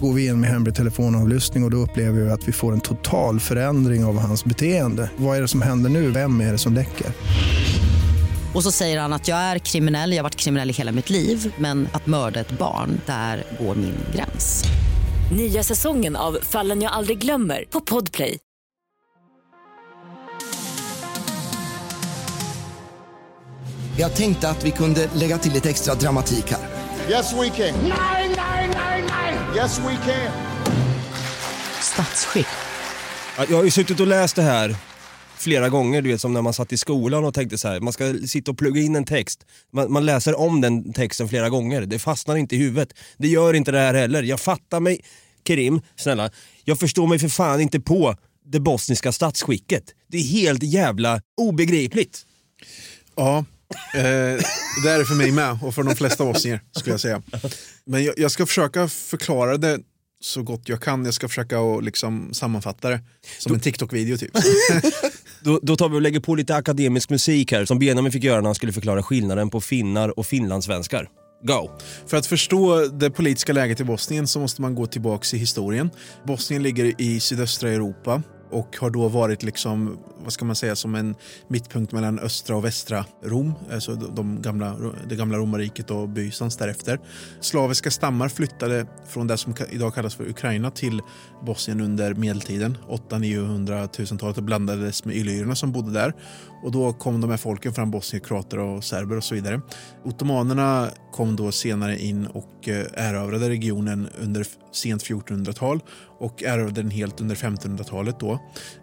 Går vi in med hemlig telefonavlyssning och, och då upplever vi att vi får en total förändring av hans beteende. Vad är det som händer nu? Vem är det som läcker? Och så säger han att jag är kriminell, jag har varit kriminell i hela mitt liv men att mörda ett barn, där går min gräns. Nya säsongen av Fallen jag aldrig glömmer på Podplay. Jag tänkte att vi kunde lägga till lite extra dramatik här. Yes, we can. Nine, nine, nine, nine. Yes, we can. Statsskick. Ja, Jag har ju suttit och läst det här flera gånger, du vet som när man satt i skolan och tänkte så här, man ska sitta och plugga in en text. Man, man läser om den texten flera gånger, det fastnar inte i huvudet. Det gör inte det här heller. Jag fattar mig, Kerim, snälla, jag förstår mig för fan inte på det bosniska statsskicket. Det är helt jävla obegripligt. Ja, eh, det är det för mig med och för de flesta bosnier skulle jag säga. Men jag, jag ska försöka förklara det så gott jag kan. Jag ska försöka att liksom sammanfatta det som en TikTok-video typ. Då, då tar vi och lägger på lite akademisk musik här som Benjamin fick göra när han skulle förklara skillnaden på finnar och finlandssvenskar. Go! För att förstå det politiska läget i Bosnien så måste man gå tillbaka i historien. Bosnien ligger i sydöstra Europa och har då varit liksom, vad ska man säga, som en mittpunkt mellan östra och västra Rom, alltså de gamla, det gamla romarriket och Bysans därefter. Slaviska stammar flyttade från det som idag kallas för Ukraina till Bosnien under medeltiden, 800-900-talet och blandades med illyrierna som bodde där. Och då kom de här folken fram, bosnier, kroater och serber och så vidare. Ottomanerna kom då senare in och eh, erövrade regionen under sent 1400-tal och erövrade den helt under 1500-talet. Då.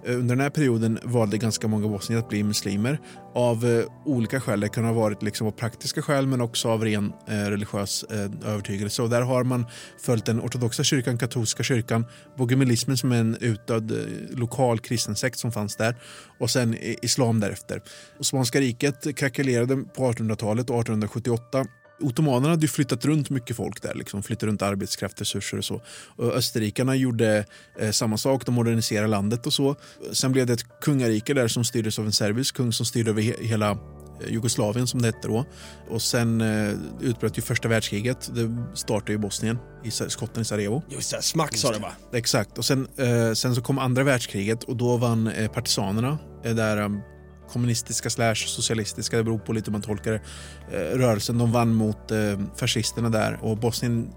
Eh, under den här perioden valde ganska många bosnier att bli muslimer av eh, olika skäl. Det kan ha varit liksom av praktiska skäl men också av ren eh, religiös eh, övertygelse. Och där har man följt den ortodoxa kyrkan, katolska kyrkan, bogumilismen som är en utdöd eh, lokal kristen sekt som fanns där och sen islam därefter. Osmanska riket krackelerade på 1800-talet och 1878 Ottomanerna hade ju flyttat runt mycket folk där, liksom, flyttat runt arbetskraft, resurser och så. Och österrikarna gjorde eh, samma sak, de moderniserade landet och så. Sen blev det ett kungarike där som styrdes av en serbisk kung som styrde över he hela eh, Jugoslavien som det hette då. Och sen eh, utbröt ju första världskriget. Det startade i Bosnien, i skotten i Sarajevo. Just det, smack sa det va? Exakt. Och sen, eh, sen så kom andra världskriget och då vann eh, partisanerna eh, där um, kommunistiska slash socialistiska, det beror på lite hur man tolkar det, rörelsen. De vann mot eh, fascisterna där och Bosnien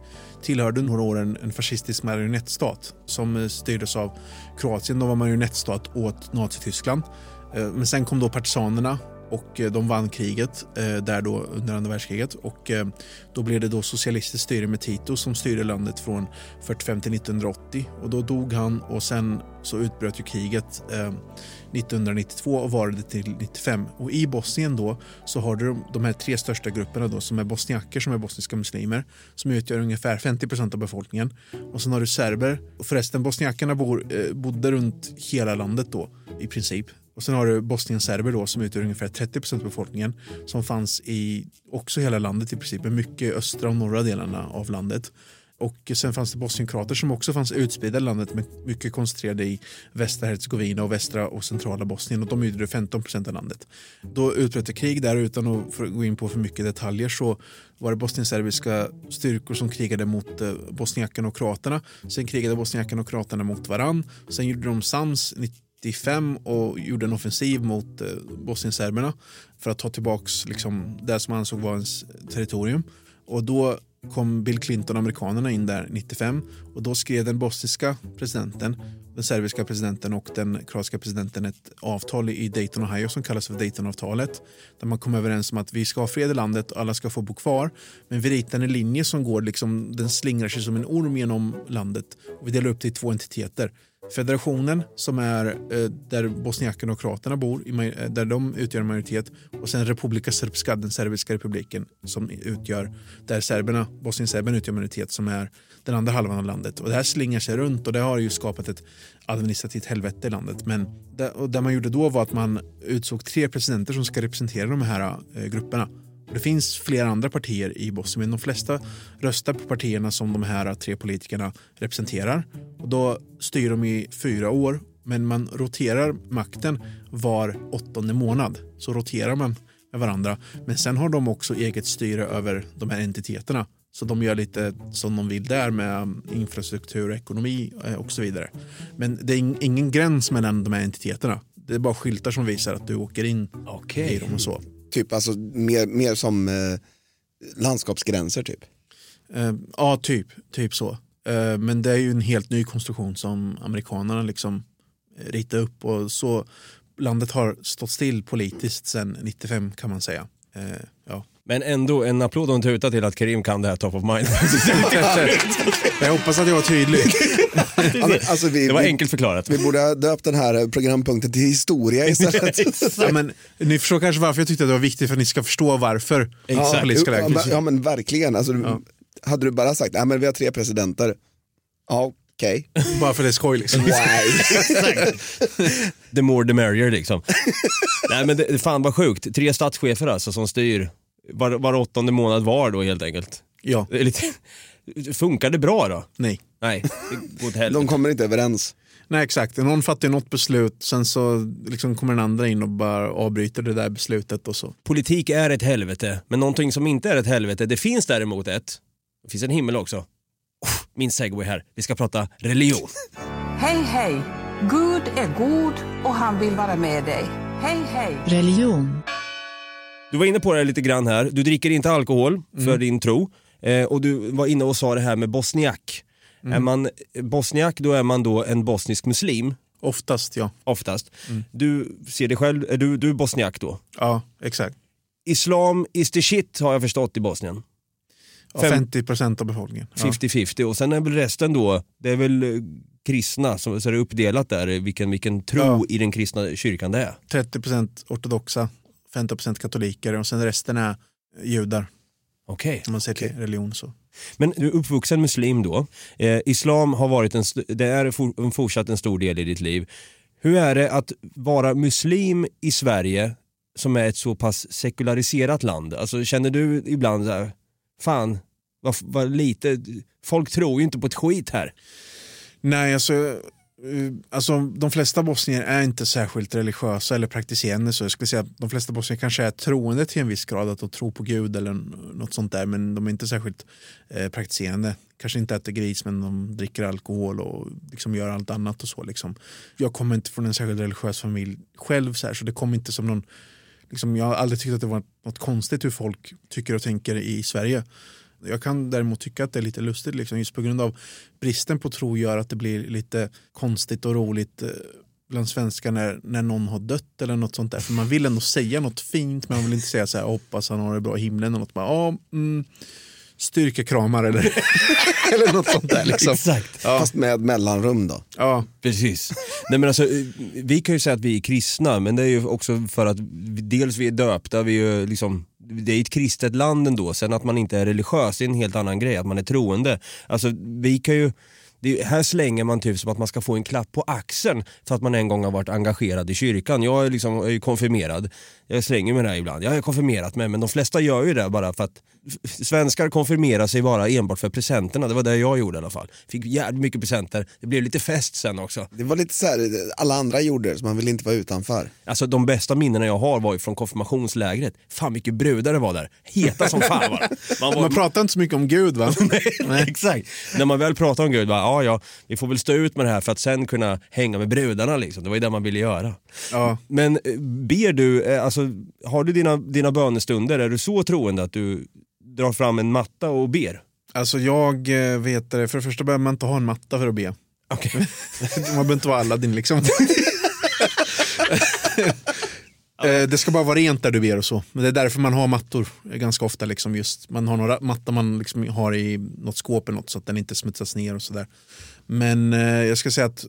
tillhörde några år en, en fascistisk marionettstat som eh, styrdes av Kroatien. De var marionettstat åt Nazityskland. Men sen kom då partisanerna och eh, de vann kriget eh, där då under andra världskriget och eh, då blev det då socialistiskt styre med Tito som styrde landet från 45 till 1980 och då dog han och sen så utbröt ju kriget 1992 och varade till 95. Och I Bosnien då så har du de här tre största grupperna då som är bosniaker som är bosniska muslimer som utgör ungefär 50 procent av befolkningen. Och sen har du serber och förresten bosniakerna bor, eh, bodde runt hela landet då i princip. Och sen har du bosnienserber då som utgör ungefär 30 procent av befolkningen som fanns i också hela landet i princip, mycket östra och norra delarna av landet. Och sen fanns det bosnienkroater som också fanns utspridda i landet men mycket koncentrerade i västra Herzegovina och västra och centrala Bosnien och de utgjorde 15 procent av landet. Då utbröt det krig där utan att gå in på för mycket detaljer så var det bosnienserbiska styrkor som krigade mot eh, bosniakerna och kroaterna. Sen krigade bosniakerna och kroaterna mot varann. Sen gjorde de sams 95 och gjorde en offensiv mot eh, bosnienserberna för att ta tillbaks liksom, det som ansåg vara ens territorium. Och då kom Bill Clinton och amerikanerna in där 95 och då skrev den bosniska presidenten, den serbiska presidenten och den kroatiska presidenten ett avtal i Dayton, Ohio som kallas för Daytonavtalet där man kom överens om att vi ska ha fred i landet och alla ska få bo kvar men vi ritar en linje som går liksom, den slingrar sig som en orm genom landet och vi delar upp det i två entiteter Federationen som är eh, där bosniakerna och kroaterna bor, eh, där de utgör en majoritet och sen Republika Srpska, den serbiska republiken som utgör, där serberna, bosnienserberna utgör majoritet som är den andra halvan av landet. Och det här slingar sig runt och det har ju skapat ett administrativt helvete i landet. Men det, och det man gjorde då var att man utsåg tre presidenter som ska representera de här eh, grupperna. Det finns flera andra partier i Bosnien, men de flesta röstar på partierna som de här tre politikerna representerar. Och då styr de i fyra år, men man roterar makten var åttonde månad. Så roterar man med varandra. Men sen har de också eget styre över de här entiteterna. Så de gör lite som de vill där med infrastruktur, ekonomi eh, och så vidare. Men det är ingen gräns mellan de här entiteterna. Det är bara skyltar som visar att du åker in okay. i dem och så. Typ alltså mer, mer som eh, landskapsgränser typ? Eh, ja, typ, typ så. Eh, men det är ju en helt ny konstruktion som amerikanerna liksom eh, ritar upp och så landet har stått still politiskt sedan 95 kan man säga. Eh, ja. Men ändå en applåd och en tuta till att Karim kan det här top of mind. jag hoppas att jag var tydlig. Alltså, vi, det var enkelt förklarat. Vi borde ha döpt den här programpunkten till historia istället. ja, men, ni förstår kanske varför jag tyckte att det var viktigt för att ni ska förstå varför. Exakt. Ja, men, ja men verkligen. Alltså, ja. Hade du bara sagt att vi har tre presidenter. Ja, okej. Okay. Bara för det är skoj liksom. the more the merrier liksom. Nej men det, fan vad sjukt. Tre statschefer alltså som styr var, var åttonde månad var då helt enkelt. Ja. Lite, funkar det bra då? Nej. Nej, det går åt De kommer inte överens. Nej exakt, någon fattar något beslut, sen så liksom kommer den andra in och bara avbryter det där beslutet och så. Politik är ett helvete, men någonting som inte är ett helvete, det finns däremot ett. Det finns en himmel också. Min segway här, vi ska prata religion. Hej hej! Gud är god och han vill vara med dig. Hej, hej! Religion. Du var inne på det lite grann här. Du dricker inte alkohol för Mm. din tro. Eh, och du var inne och sa det här med bosniak. Mm. Är man bosniak då är man då en bosnisk muslim. Oftast ja. Oftast. Mm. Du ser dig själv, är du, du är bosniak då? Ja, exakt. Islam is the shit har jag förstått i Bosnien. Ja, Fem- 50 procent av befolkningen. Ja. 50-50 och sen är väl resten då, det är väl eh, kristna, så, så är det uppdelat där vilken, vilken tro Ja. i den kristna kyrkan det är. 30 procent ortodoxa, 50 procent katoliker och sen resten är judar. Okej. Om man ser till religion så. Men du är uppvuxen muslim då. Eh, islam har varit en, det är for, fortsatt en stor del i ditt liv. Hur är det att vara muslim i Sverige som är ett så pass sekulariserat land? Alltså känner du ibland så här, fan vad, vad lite, folk tror ju inte på ett skit här. Nej, alltså, Eh, alltså de flesta bosnier är inte särskilt religiösa eller praktiserande. Så jag skulle säga att de flesta bosnier kanske är troende till en viss grad, att de tror på Gud eller något sånt där, men de är inte särskilt eh, praktiserande. Kanske inte äter gris, men de dricker alkohol och liksom gör allt annat och så. Liksom. Jag kommer inte från en särskilt religiös familj själv, så, här, så det kom inte som någon Liksom, jag har aldrig tyckt att det var något konstigt hur folk tycker och tänker i Sverige. Jag kan däremot tycka att det är lite lustigt liksom, just på grund av bristen på tro gör att det blir lite konstigt och roligt eh, bland svenskar när, när någon har dött eller något sånt där. För man vill ändå säga något fint men man vill inte säga så här hoppas han har det bra i himlen och något. Bara, ja, mm, styrkekramar eller, eller något sånt där. Liksom. Exakt. Fast med mellanrum då. Ja. Precis. Nej, men alltså, vi kan ju säga att vi är kristna men det är ju också för att dels vi är döpta, vi är ju liksom det är ett kristet land ändå, sen att man inte är religiös är en helt annan grej, att man är troende. Alltså vi kan ju det, här slänger man typ som att man ska få en klapp på axeln för att man en gång har varit engagerad i kyrkan. Jag är, liksom, jag är ju konfirmerad, jag slänger mig där ibland. Jag har konfirmerat mig men de flesta gör ju det bara för att svenskar konfirmerar sig bara enbart för presenterna. Det var det jag gjorde i alla fall. Fick jävligt mycket presenter, det blev lite fest sen också. Det var lite så här, alla andra gjorde det så man ville inte vara utanför. Alltså de bästa minnena jag har var ju från konfirmationslägret. Fan mycket brudar det var där. Heta som fan var. Man var, Man pratar inte så mycket om Gud va? Nej, exakt. När man väl pratar om Gud, bara, ja ja, vi får väl stå ut med det här för att sen kunna hänga med brudarna liksom. Det var ju det man ville göra. Ja. Men eh, ber du, eh, alltså, har du dina, dina bönestunder, är du så troende att du drar fram en matta och ber? Alltså jag eh, vet det, för det första behöver man inte ha en matta för att be. Okay. man behöver inte vara Aladdin liksom. Eh, Det ska bara vara rent där du ber och så. Men det är därför man har mattor eh, ganska ofta. Liksom just, man har några mattor man liksom har i något skåp eller något så att den inte smutsas ner och sådär. Men jag ska säga att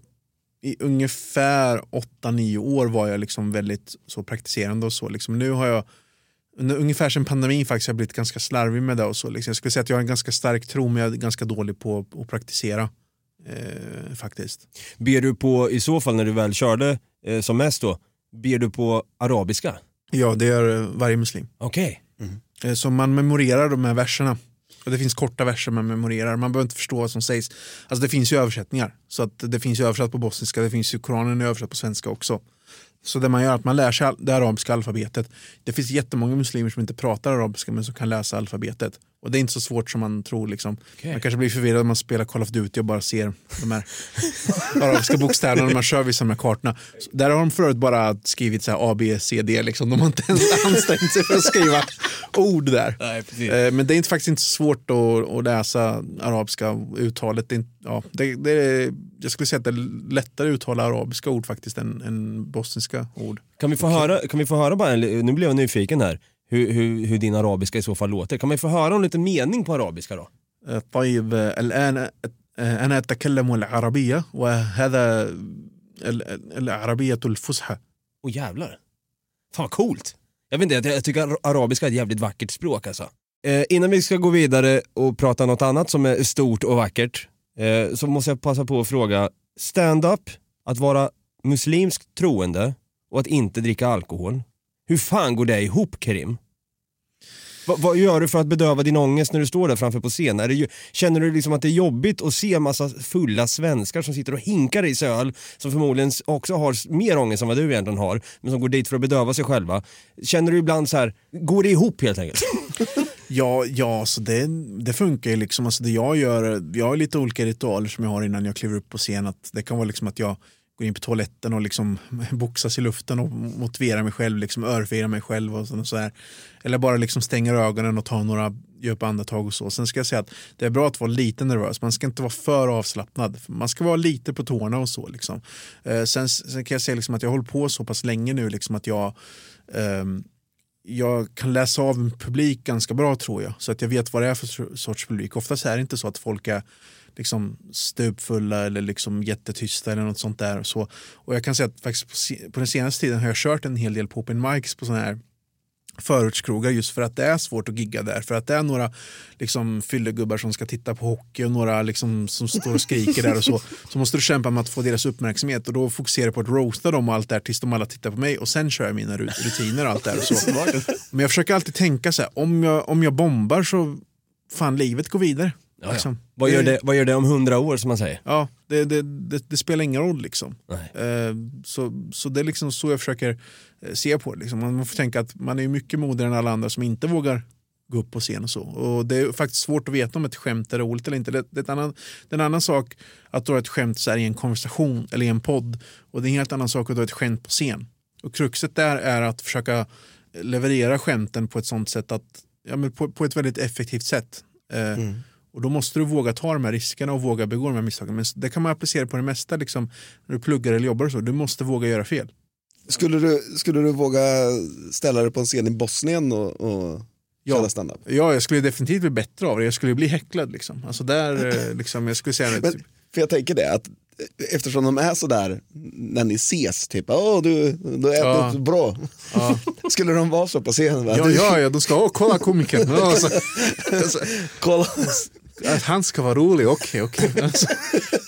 i ungefär 8-9 år var jag liksom väldigt så praktiserande och så. Liksom. Nu har jag under, ungefär sedan pandemin faktiskt har jag blivit ganska slarvig med det och så. Liksom. Jag skulle säga att jag har en ganska stark tro men jag är ganska dålig på att praktisera. Eh, faktiskt. Ber du på, i så fall när du väl körde eh, som mest då, ber du på arabiska? Ja, det gör eh, varje muslim. Okej. Eh, Så man memorerar de här verserna. Och det finns korta verser man memorerar. Man behöver inte förstå vad som sägs. Alltså det finns ju översättningar. Så att det finns ju översatt på bosniska, det finns ju Koranen översatt på svenska också. Så det man gör är att man lär sig det arabiska alfabetet. Det finns jättemånga muslimer som inte pratar arabiska men som kan läsa alfabetet. Och det är inte så svårt som man tror. Liksom. Okej. Man kanske blir förvirrad om man spelar Call of Duty och bara ser de här arabiska bokstäverna när man kör vissa här kartorna. Så Där har de förut bara skrivit så här A, B, C, D. Liksom. De har inte ens ansträngt sig för att skriva ord där. Nej. Eh, Men det är inte, faktiskt inte så svårt att, att läsa arabiska uttalet. Det är, ja, det, det är, jag skulle säga att det är lättare att uttala arabiska ord faktiskt än, än bosniska ord. Kan vi få höra, kan vi få höra bara, en- nu blev jag nyfiken här, hur, hur, hur din arabiska i så fall låter. Kan man få höra en liten mening på arabiska då? آه، طيب آه، الآن آه، أنا أتكلم العربية وهذا ال- ال- العربية الفصحى Åh jävlar. Fan vad coolt. Jag vet inte, jag, jag tycker ar- arabiska är ett jävligt vackert språk alltså. Eh, innan vi ska gå vidare och prata något annat som är stort och vackert eh, så måste jag passa på att fråga, stand-up, att vara muslimskt troende och att inte dricka alkohol. hur fan går det ihop Kerim? Va, vad gör du för att bedöva din ångest när du står där framför på scen? Är det, ju- känner du liksom att det är jobbigt att se massa fulla svenskar som sitter och hinkar i sig öl, som förmodligen också har mer ångest än vad du egentligen har, men som går dit för att bedöva sig själva. Känner du ibland så här, går det ihop helt enkelt? Ja, ja så det, det funkar ju liksom. Alltså det jag gör, jag har lite olika ritualer som jag har innan jag kliver upp på scen. Att det kan vara liksom att jag, går in på toaletten och liksom boxas i luften och motiverar mig själv, liksom örfilar mig själv och sådär. så. Eller bara liksom stänger ögonen och tar några djupa andetag och så. Sen ska jag säga att det är bra att vara lite nervös, man ska inte vara för avslappnad. Man ska vara lite på tårna och så. Liksom. Eh, sen, sen kan jag säga liksom att jag håller på så pass länge nu liksom att jag ehm, jag kan läsa av en publik ganska bra tror jag. Så att jag vet vad det är för sorts publik. Oftast är det inte så att folk är liksom stupfulla eller liksom jättetysta eller något sånt där. Så, och jag kan säga att faktiskt på, den senaste tiden har jag kört en hel del på open mics på sådana här förortskrogar just för att det är svårt att gigga där. För att det är några liksom, fyllegubbar som ska titta på hockey och några liksom, som står och skriker där och så. Så måste du kämpa med att få deras uppmärksamhet och då fokuserar jag på att roasta dem och allt där tills de alla tittar på mig och sen kör jag mina rut- rutiner och allt där. Och så. Men jag försöker alltid tänka så här, om jag, om jag bombar så fan livet går vidare. Ja, ja. Liksom. Vad, gör det, vad gör det om hundra år som man säger? Ja, det, det, det, det spelar ingen roll liksom. Eh, så, så det är liksom så jag försöker eh, se på det. Liksom. Man får tänka att man är mycket modigare än alla andra som inte vågar gå upp på scen och så. Och det är faktiskt svårt att veta om ett skämt är roligt eller inte. Det, det, är, ett annan, det är en annan sak att dra ett skämt så här i en konversation eller i en podd. Och det är en helt annan sak att dra ett skämt på scen. Och kruxet där är att försöka leverera skämten på ett sånt sätt att, ja, men på, på ett väldigt effektivt sätt. Eh, och då måste du våga ta de här riskerna och våga begå de här misstagen. Men det kan man applicera på det mesta liksom, när du pluggar eller jobbar och så. Du måste våga göra fel. Skulle du, skulle du våga ställa dig på en scen i Bosnien och, och köra standup? Ja, jag skulle definitivt bli bättre av det. Jag skulle bli häcklad. Liksom. Alltså där, eh, liksom, jag skulle säga... Men, för jag tänker det, att eftersom de är sådär när ni ses, typ åh du, du är Ja. bra. Skulle de vara så på scenen? va? Ja, ja, ja, de ska, åh, kolla komikern. Ja, alltså, alltså, kolla. Att han ska vara rolig, okej, okej. Alltså,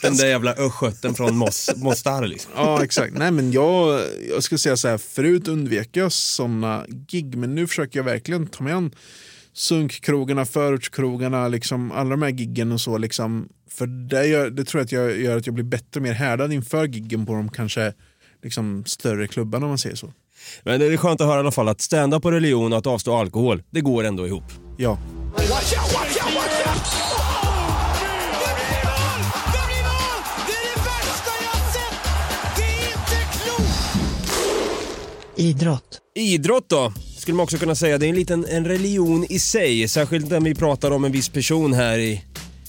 Den där jävla östgöten från Mos, Mostar liksom. Ja, exakt. Nej, men jag, jag skulle säga så här, förut undvek jag sådana gig, men nu försöker jag verkligen ta mig an sunkkrogarna, förortskrogarna, liksom, alla de här giggen och så. Liksom, för det, gör, det tror jag att jag gör att jag blir bättre och mer härdad inför giggen på de kanske liksom, större klubbarna om man säger så. Men det är skönt att höra i alla fall att stand-up och religion och att avstå alkohol, det går ändå ihop. Ja. Idrott. Idrott då, skulle man också kunna säga. Det är en liten en religion i sig, särskilt när vi pratar om en viss person här i,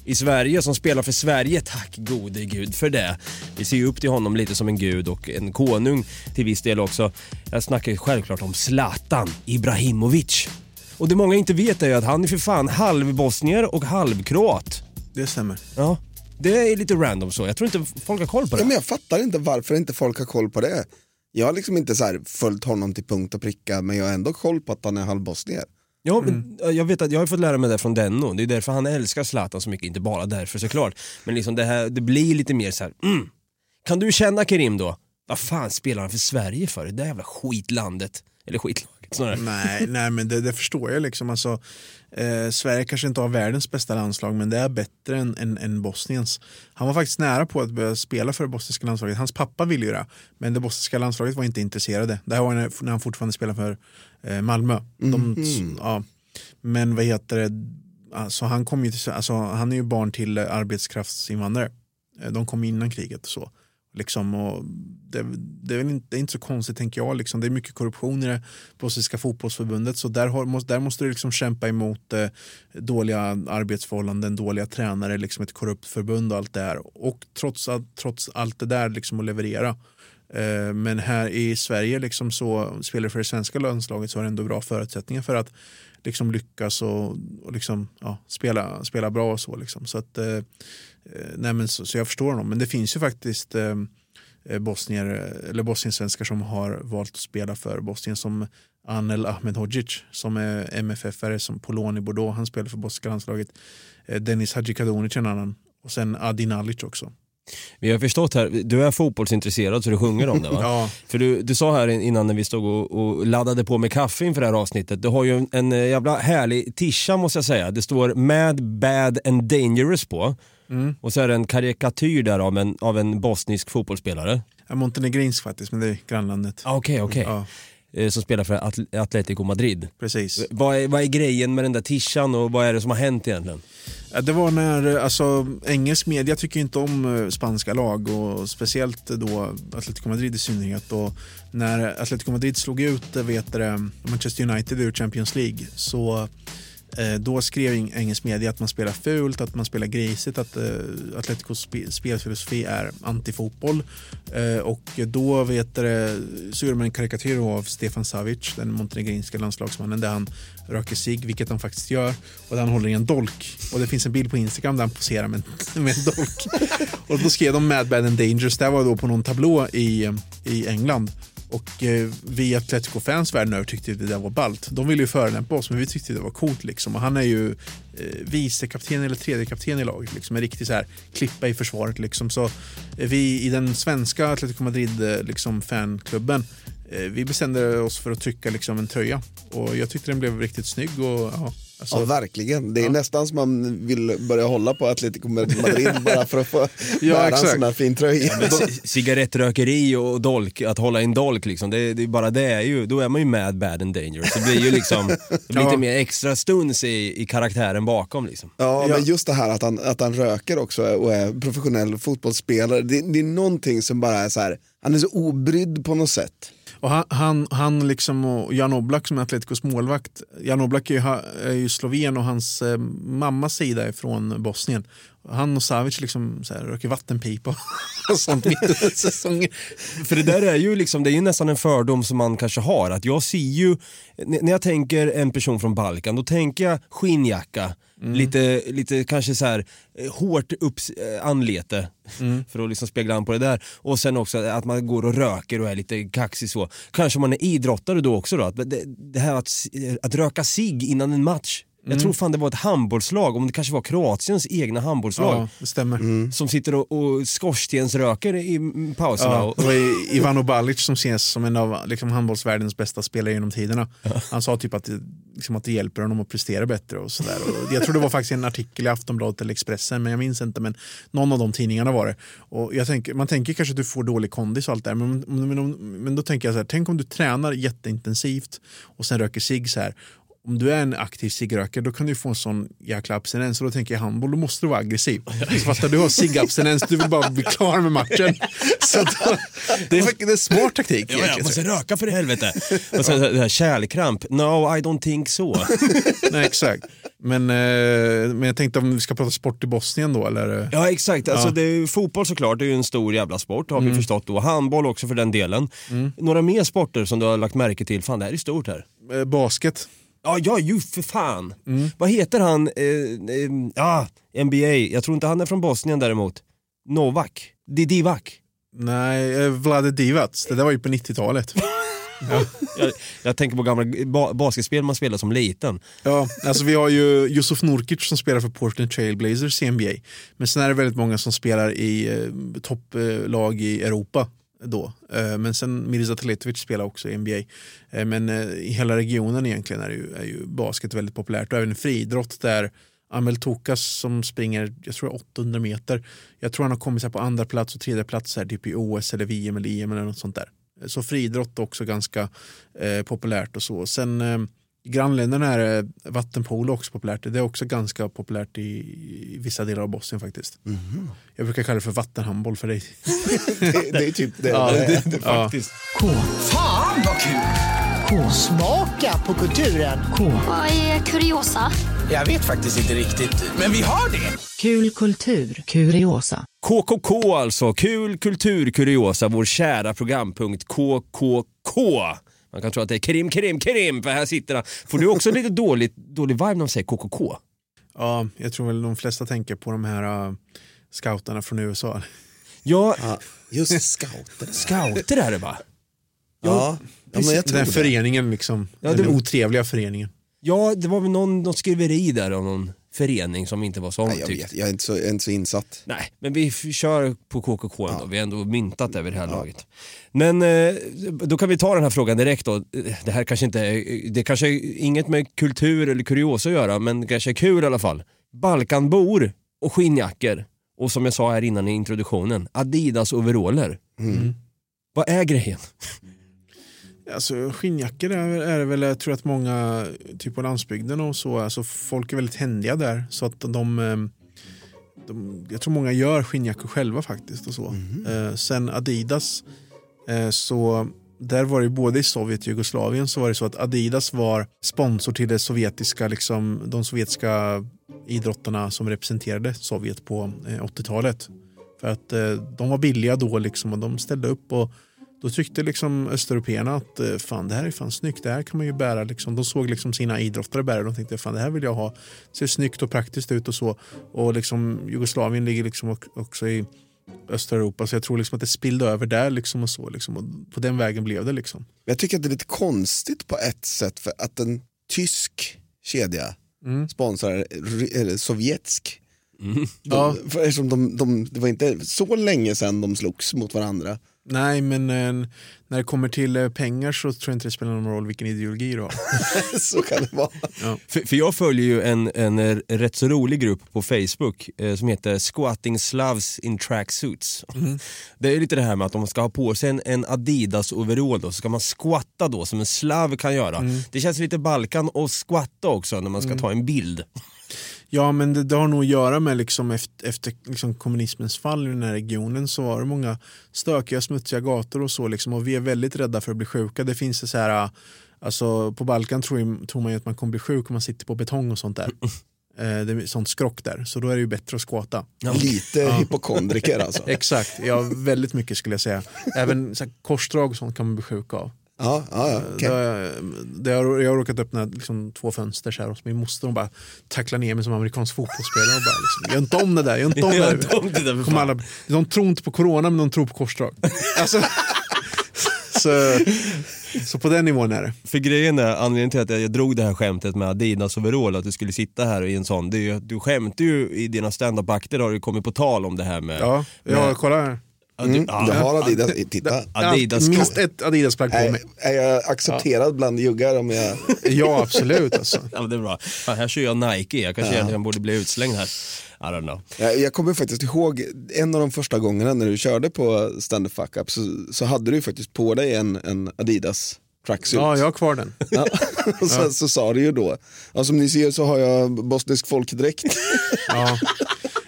i Sverige som spelar för Sverige. Tack gode gud för det. Vi ser ju upp till honom lite som en gud och en konung till viss del också. Jag snackar självklart om Zlatan Ibrahimovic. Och det många inte vet är ju att han är för fan halvbosnier och halvkroat. Det stämmer. Ja, det är lite random så. Jag tror inte folk har koll på det. Ja, men jag fattar inte varför inte folk har koll på det. Jag har liksom inte så här följt honom till punkt och pricka men jag har ändå koll på att han är halvbosnier. Ja, men jag vet att jag har fått lära mig det från Denno. Det är därför han älskar Zlatan så mycket, inte bara därför såklart. Men liksom det, här, det blir lite mer så här. Mm. Kan du känna Kerim då? Vad fan spelar han för Sverige för? Det där jävla skitlandet. Eller skitlaget snarare. Nej, nej men det, det förstår jag. Liksom. Alltså, eh, Sverige kanske inte har världens bästa landslag men det är bättre än, än, än Bosniens. Han var faktiskt nära på att börja spela för det bosniska landslaget. Hans pappa ville ju det, men det bosniska landslaget var inte intresserade. Det här var när, när han fortfarande spelade för eh, Malmö. De, Mhm. ja. Men vad heter det, alltså, han, kom ju till, alltså, han är ju barn till arbetskraftsinvandrare. Eh, De kom innan kriget och så. Liksom, och det, det, är väl inte, det är inte så konstigt tänker jag. Liksom. Det är mycket korruption i det bosniska fotbollsförbundet. Så där, har, måste, där måste du liksom kämpa emot eh, dåliga arbetsförhållanden, dåliga tränare, liksom ett korrupt förbund och allt det här. Och trots, att- trots allt det där liksom att leverera. Eh, men här i Sverige liksom så spelar för det svenska landslaget så har det ändå bra förutsättningar för att liksom lyckas och, och liksom, ja, spela, spela bra och så. Liksom. Så, att, eh, eh nej men så, så jag förstår honom. Men det finns ju faktiskt eh, eh, bosnier, eller bosniensvenskar som har valt att spela för Bosnien som Anel Ahmedhodzic som är MFF-are som på lån i Bordeaux. Han spelar för bosniska landslaget. Eh, Dennis Hadjikadunic en annan. Och sen Adi Nalic också. Vi har förstått här, du är fotbollsintresserad så du sjunger om det va? Ja. För du, du sa här innan när vi stod och, och laddade på med kaffe inför det här avsnittet, du har ju en, en eh, jävla härlig tisha måste jag säga. Det står Mad, Bad and Dangerous på. Mm. Och så är det en karikatyr där av en, av en bosnisk fotbollsspelare. Ja, Montenegrinsk faktiskt, men det är grannlandet. Ah, Okej, okej. Ja, Som spelar för Atl- Atletico Madrid. precis. Vad är, vad är grejen med den där tishan och vad är det som har hänt egentligen? Det var när, alltså engelsk media tycker inte om eh, spanska lag och speciellt då Atletico Madrid i synnerhet. Och när Atletico Madrid slog ut eh, vet det, Manchester United ur Champions League så eh, då skrev eng- engelsk media att man spelar fult, att man spelar grisigt, att eh, Atleticos spe, spelfilosofi är antifotboll. Eh, och då vet det, så gjorde man en karikatyr av Stefan Savic, den montenegrinska landslagsmannen, där han röker sig, vilket han faktiskt gör, och där han håller i en dolk. Och det finns en bild på Instagram där han poserar med med en dolk. och då skrev de Mad Bad and Dangerous, det var då på någon tablå i, i England. Och eh, vi Atletico-fans världen över tyckte det där var ballt. De ville ju förolämpa oss men vi tyckte det var coolt liksom. Och han är ju eh, vicekapten eller tredje kapten i laget. Liksom. En riktig så här, klippa i försvaret liksom. Så eh, vi i den svenska Atletico Madrid eh, liksom, fanklubben eh, vi bestämde oss för att trycka liksom, en tröja. Och jag tyckte den blev riktigt snygg. Och, ja, alltså, ja, verkligen. Det är nästan som man vill börja hålla på Atletico Madrid bara för att få Ja, bära en exakt. sån här fin tröja. C- cigarettrökeri och dolk, att hålla en dolk liksom, det, det är bara det är ju, då är man ju mad, bad and dangerous. Det blir ju liksom, det blir Ja. lite mer extra stuns i, i karaktären bakom liksom. Ja, men just det här att han, att han röker också och är professionell fotbollsspelare. Det, det är någonting som bara är så här, han är så obrydd på något sätt. Och han, han, han liksom och Jan Oblak som är Atleticos målvakt. Jan Oblak är ju, är ju sloven och hans eh, mammas sida är från Bosnien. Han och Savic liksom så här, röker vattenpipa och sånt mitt under säsongen. För det där är ju liksom, det är ju nästan en fördom som man kanske har. Att jag ser ju, när jag tänker en person från Balkan, då tänker jag skinnjacka, lite, lite kanske så här eh, hårt upp eh, anlete. För att liksom spegla an på det där. Och sen också att man går och röker och är lite kaxig så. Kanske man är idrottare då också då. Att Det, det här att, att röka sig innan en match. Jag Mm. tror fan det var ett handbollslag, om det kanske var Kroatiens egna handbollslag. Ja, det stämmer. Som sitter och, och skorstensröker i mm, pauserna. Ja, och, det var i- Ivano Balic som ses som en av liksom, handbollsvärldens bästa spelare genom tiderna. Han sa typ att det, liksom, att det hjälper honom att prestera bättre och sådär. Och Jag tror det var faktiskt en artikel i Aftonbladet eller Expressen, men jag minns inte. Men någon av de tidningarna var det. Och jag tänker, man tänker kanske att du får dålig kondis och allt det där, men, men, men, men då tänker jag så här, tänk om du tränar jätteintensivt och sen röker cigg så här. Om du är en aktiv ciggrökare då kan du få en sån jäkla abstinens och då tänker jag handboll, då måste du vara aggressiv. Så fattar du har ciggabstinens, du vill bara bli klar med matchen. Så då, det är faktiskt en smart taktik. Ja, jag måste röka för i helvete. Och sen det här kärlkramp. No, I don't think so. Nej, exakt. Men, eh, men jag tänkte om vi ska prata sport i Bosnien då eller? Ja exakt, alltså, Ja. Det är fotboll såklart, det är ju en stor jävla sport har vi Mm. förstått då. Handboll också för den delen. Några mer sporter som du har lagt märke till? Fan det här är stort här. Eh, basket. Ja, ja ju för fan. Mm. Vad heter han? Eh, eh, ja, NBA. Jag tror inte han är från Bosnien däremot. Novak? Di- Divac? Nej, eh, Vlade Divac. Det där var ju på 90-talet. jag, jag tänker på gamla ba basketspel man spelade som liten. Ja, alltså vi har ju Yusuf Nurkic som spelar för Portland Trailblazers i NBA. Men sen är det väldigt många som spelar i eh, topplag i Europa då. Eh, men sen Mirza Teletovic spelar också i NBA. Eh, men eh, i hela regionen egentligen är, ju, är ju basket väldigt populärt och även friidrott där Amel Tokas som springer, jag tror 800 meter. Jag tror han har kommit så på andra plats och tredje plats här, typ i OS eller VM eller EM eller något sånt där. Så friidrott är också ganska eh, populärt och så. Sen eh, i grannländerna är eh, vattenpolo också populärt. Det är också ganska populärt i, vissa delar av Bosnien faktiskt. Jag brukar kalla det för vattenhandboll för dig. Det, det är typ det. Ja, det, det- det, ja. faktiskt. K. Fan vad kul! K. Smaka på kulturen. K. Vad är kuriosa? Jag vet faktiskt inte riktigt, men vi har det. Kul kultur. Kuriosa. KKK alltså, kul kultur kuriosa, vår kära programpunkt KKK. Man kan tro att det är krim, krim, krim, för här sitter han. Får du också lite dåligt, dålig vibe när de säger KKK? Ja, jag tror väl de flesta tänker på de här uh, scouterna från USA. Ja, just scouter. Scouter är det va? Ja, ja men jag tror Den det. föreningen liksom. Ja, den det- otrevliga föreningen. Ja, det var väl någon, någon skriveri där om någon förening som inte var så Nej, jag, omtyckt. vet, jag är inte så, jag är inte så insatt. Nej, men vi kör på KKK ändå. Vi har ändå myntat det vid det här laget. Men eh, då kan vi ta den här frågan direkt då. Det här kanske inte är, det kanske är inget med kultur eller kuriosa att göra, men det kanske är kul i alla fall. Balkanbor och skinnjackor och som jag sa här innan i introduktionen, Adidas overaller. Mm. Vad är grejen? Alltså skinnjackor är, är det väl, jag tror att många, typ på landsbygden och så, alltså folk är väldigt händiga där. Så att de, eh, de jag tror många gör skinnjackor själva faktiskt och så. Eh, sen Adidas, eh, så där var det både i Sovjet och Jugoslavien så var det så att Adidas var sponsor till det sovjetiska, liksom, de sovjetiska idrottarna som representerade Sovjet på eh, 80-talet. För att de var billiga då liksom och de ställde upp och då tyckte liksom östeuropeerna att eh, fan det här är fan snyggt, det här kan man ju bära. Liksom. De såg liksom sina idrottare bära och de tänkte fan det här vill jag ha. Det ser snyggt och praktiskt ut och så. Och liksom, Jugoslavien ligger liksom också i Östeuropa så jag tror liksom att det spillde över där liksom och så. Liksom. Och på den vägen blev det. Liksom. Jag tycker att det är lite konstigt på ett sätt för att en tysk kedja Mm. sponsrar eller sovjetsk. De, Ja. för eftersom de, de, det var inte så länge sedan de slogs mot varandra. Nej, men eh, när det kommer till eh, pengar så tror jag inte det spelar någon roll vilken ideologi du har. så kan det vara. Ja. För, för jag följer ju en, en eh, rätt så rolig grupp på Facebook eh, som heter Squatting Slavs in Tracksuits. Det är lite det här med att om man ska ha på sig en, en Adidas overall då, så ska man squatta då som en slav kan göra. Det känns lite Balkan och squatta också när man ska ta en bild. Ja, men det, det har nog att göra med liksom efter, efter liksom kommunismens fall i den här regionen så var det många stökiga, smutsiga gator och så. Liksom, och vi är väldigt rädda för att bli sjuka. Det finns det så här, alltså, på Balkan tror, tror man ju att man kommer bli sjuk om man sitter på betong och sånt där. Eh, det är sånt skrock där, så då är det ju bättre att skåta. Lite hypokondriker alltså. Exakt, ja, väldigt mycket skulle jag säga. Även så här, korsdrag och sånt kan man bli sjuk av. Ja, ja, ja, okej. Det, har- det har, jag har råkat öppna liksom, två fönster så här, hos min moster och bara tackla ner mig som amerikansk fotbollsspelare. Och bara, liksom, gör inte om det där, gör inte om det där. inte om det där, för Kommer fan. alla, de tror inte på corona men de tror på korsdrag. Alltså, så, så på den nivån är det. För grejen är, anledningen till att jag, jag drog det här skämtet med Adidas overall, att du skulle sitta här i en sån, det är ju, du skämtar ju i dina standup-akter har det kommit på tal om det här med... Ja, jag med, kolla här. Ja, du- ja. Du har Adidas, titta. Adidas Minst ett Adidas-plagg på Är, mig. är jag accepterad bland juggar om jag... Ja, absolut. Alltså. Ja, det är bra. Fan, här kör jag Nike, jag kanske Ja. egentligen borde bli utslängd här. I don't know. Jag, jag kommer faktiskt ihåg en av de första gångerna när du körde på Stand Up Fuck Up så, så hade du faktiskt på dig en, en Adidas tracksuit. Ja, jag har kvar den. Ja. Och sen så sa du ju då, ja, som ni ser så har jag bosnisk folkdräkt. Ja.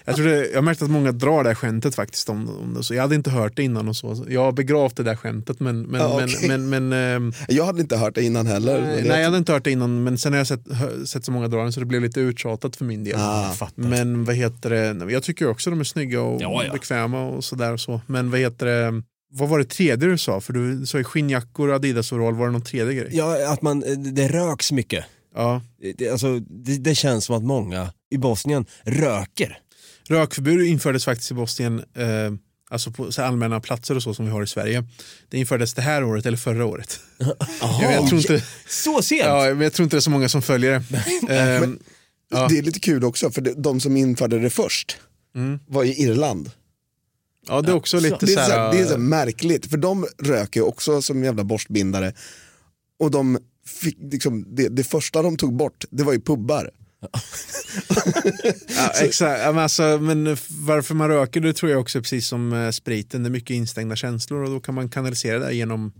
Jag, tror det, jag märkte att många drar det här skämtet faktiskt. Om, om det, så jag hade inte hört det innan och så. Jag har begravt det där skämtet men, men, Ja, men, okej. men, men ehm, Jag hade inte hört det innan heller. Nej, nej, jag hade inte hört det innan, men sen har jag sett, sett så många dra den så det blev lite uttjatat för min del. Ah, men vad heter det, jag tycker också de är snygga och Ja, ja. bekväma och sådär och så. Men vad heter det, vad var det tredje du sa? För du sa ju skinnjackor, Adidas-overall, var det någon tredje grej? Ja, att man, det röks mycket. Ja. Det, alltså, det, det känns som att många i Bosnien röker. Rökförbud infördes faktiskt i Bosnien, eh, alltså på så allmänna platser och så som vi har i Sverige. Det infördes det här året eller förra året. Aha, jag, jag tror inte, så sent? ja, men jag tror inte det är så många som följer det. Men ja. Det är lite kul också för det- de som införde det först Mm. var i Irland. ja, det är också lite Det är, så så här, här, det är så här märkligt för de röker också som jävla borstbindare. Och de fick, liksom, det, det första de tog bort det var ju pubbar. Ja, exakt. Men, alltså, men varför man röker det tror jag också precis som eh, spriten. Det är mycket instängda känslor och då kan man kanalisera det genom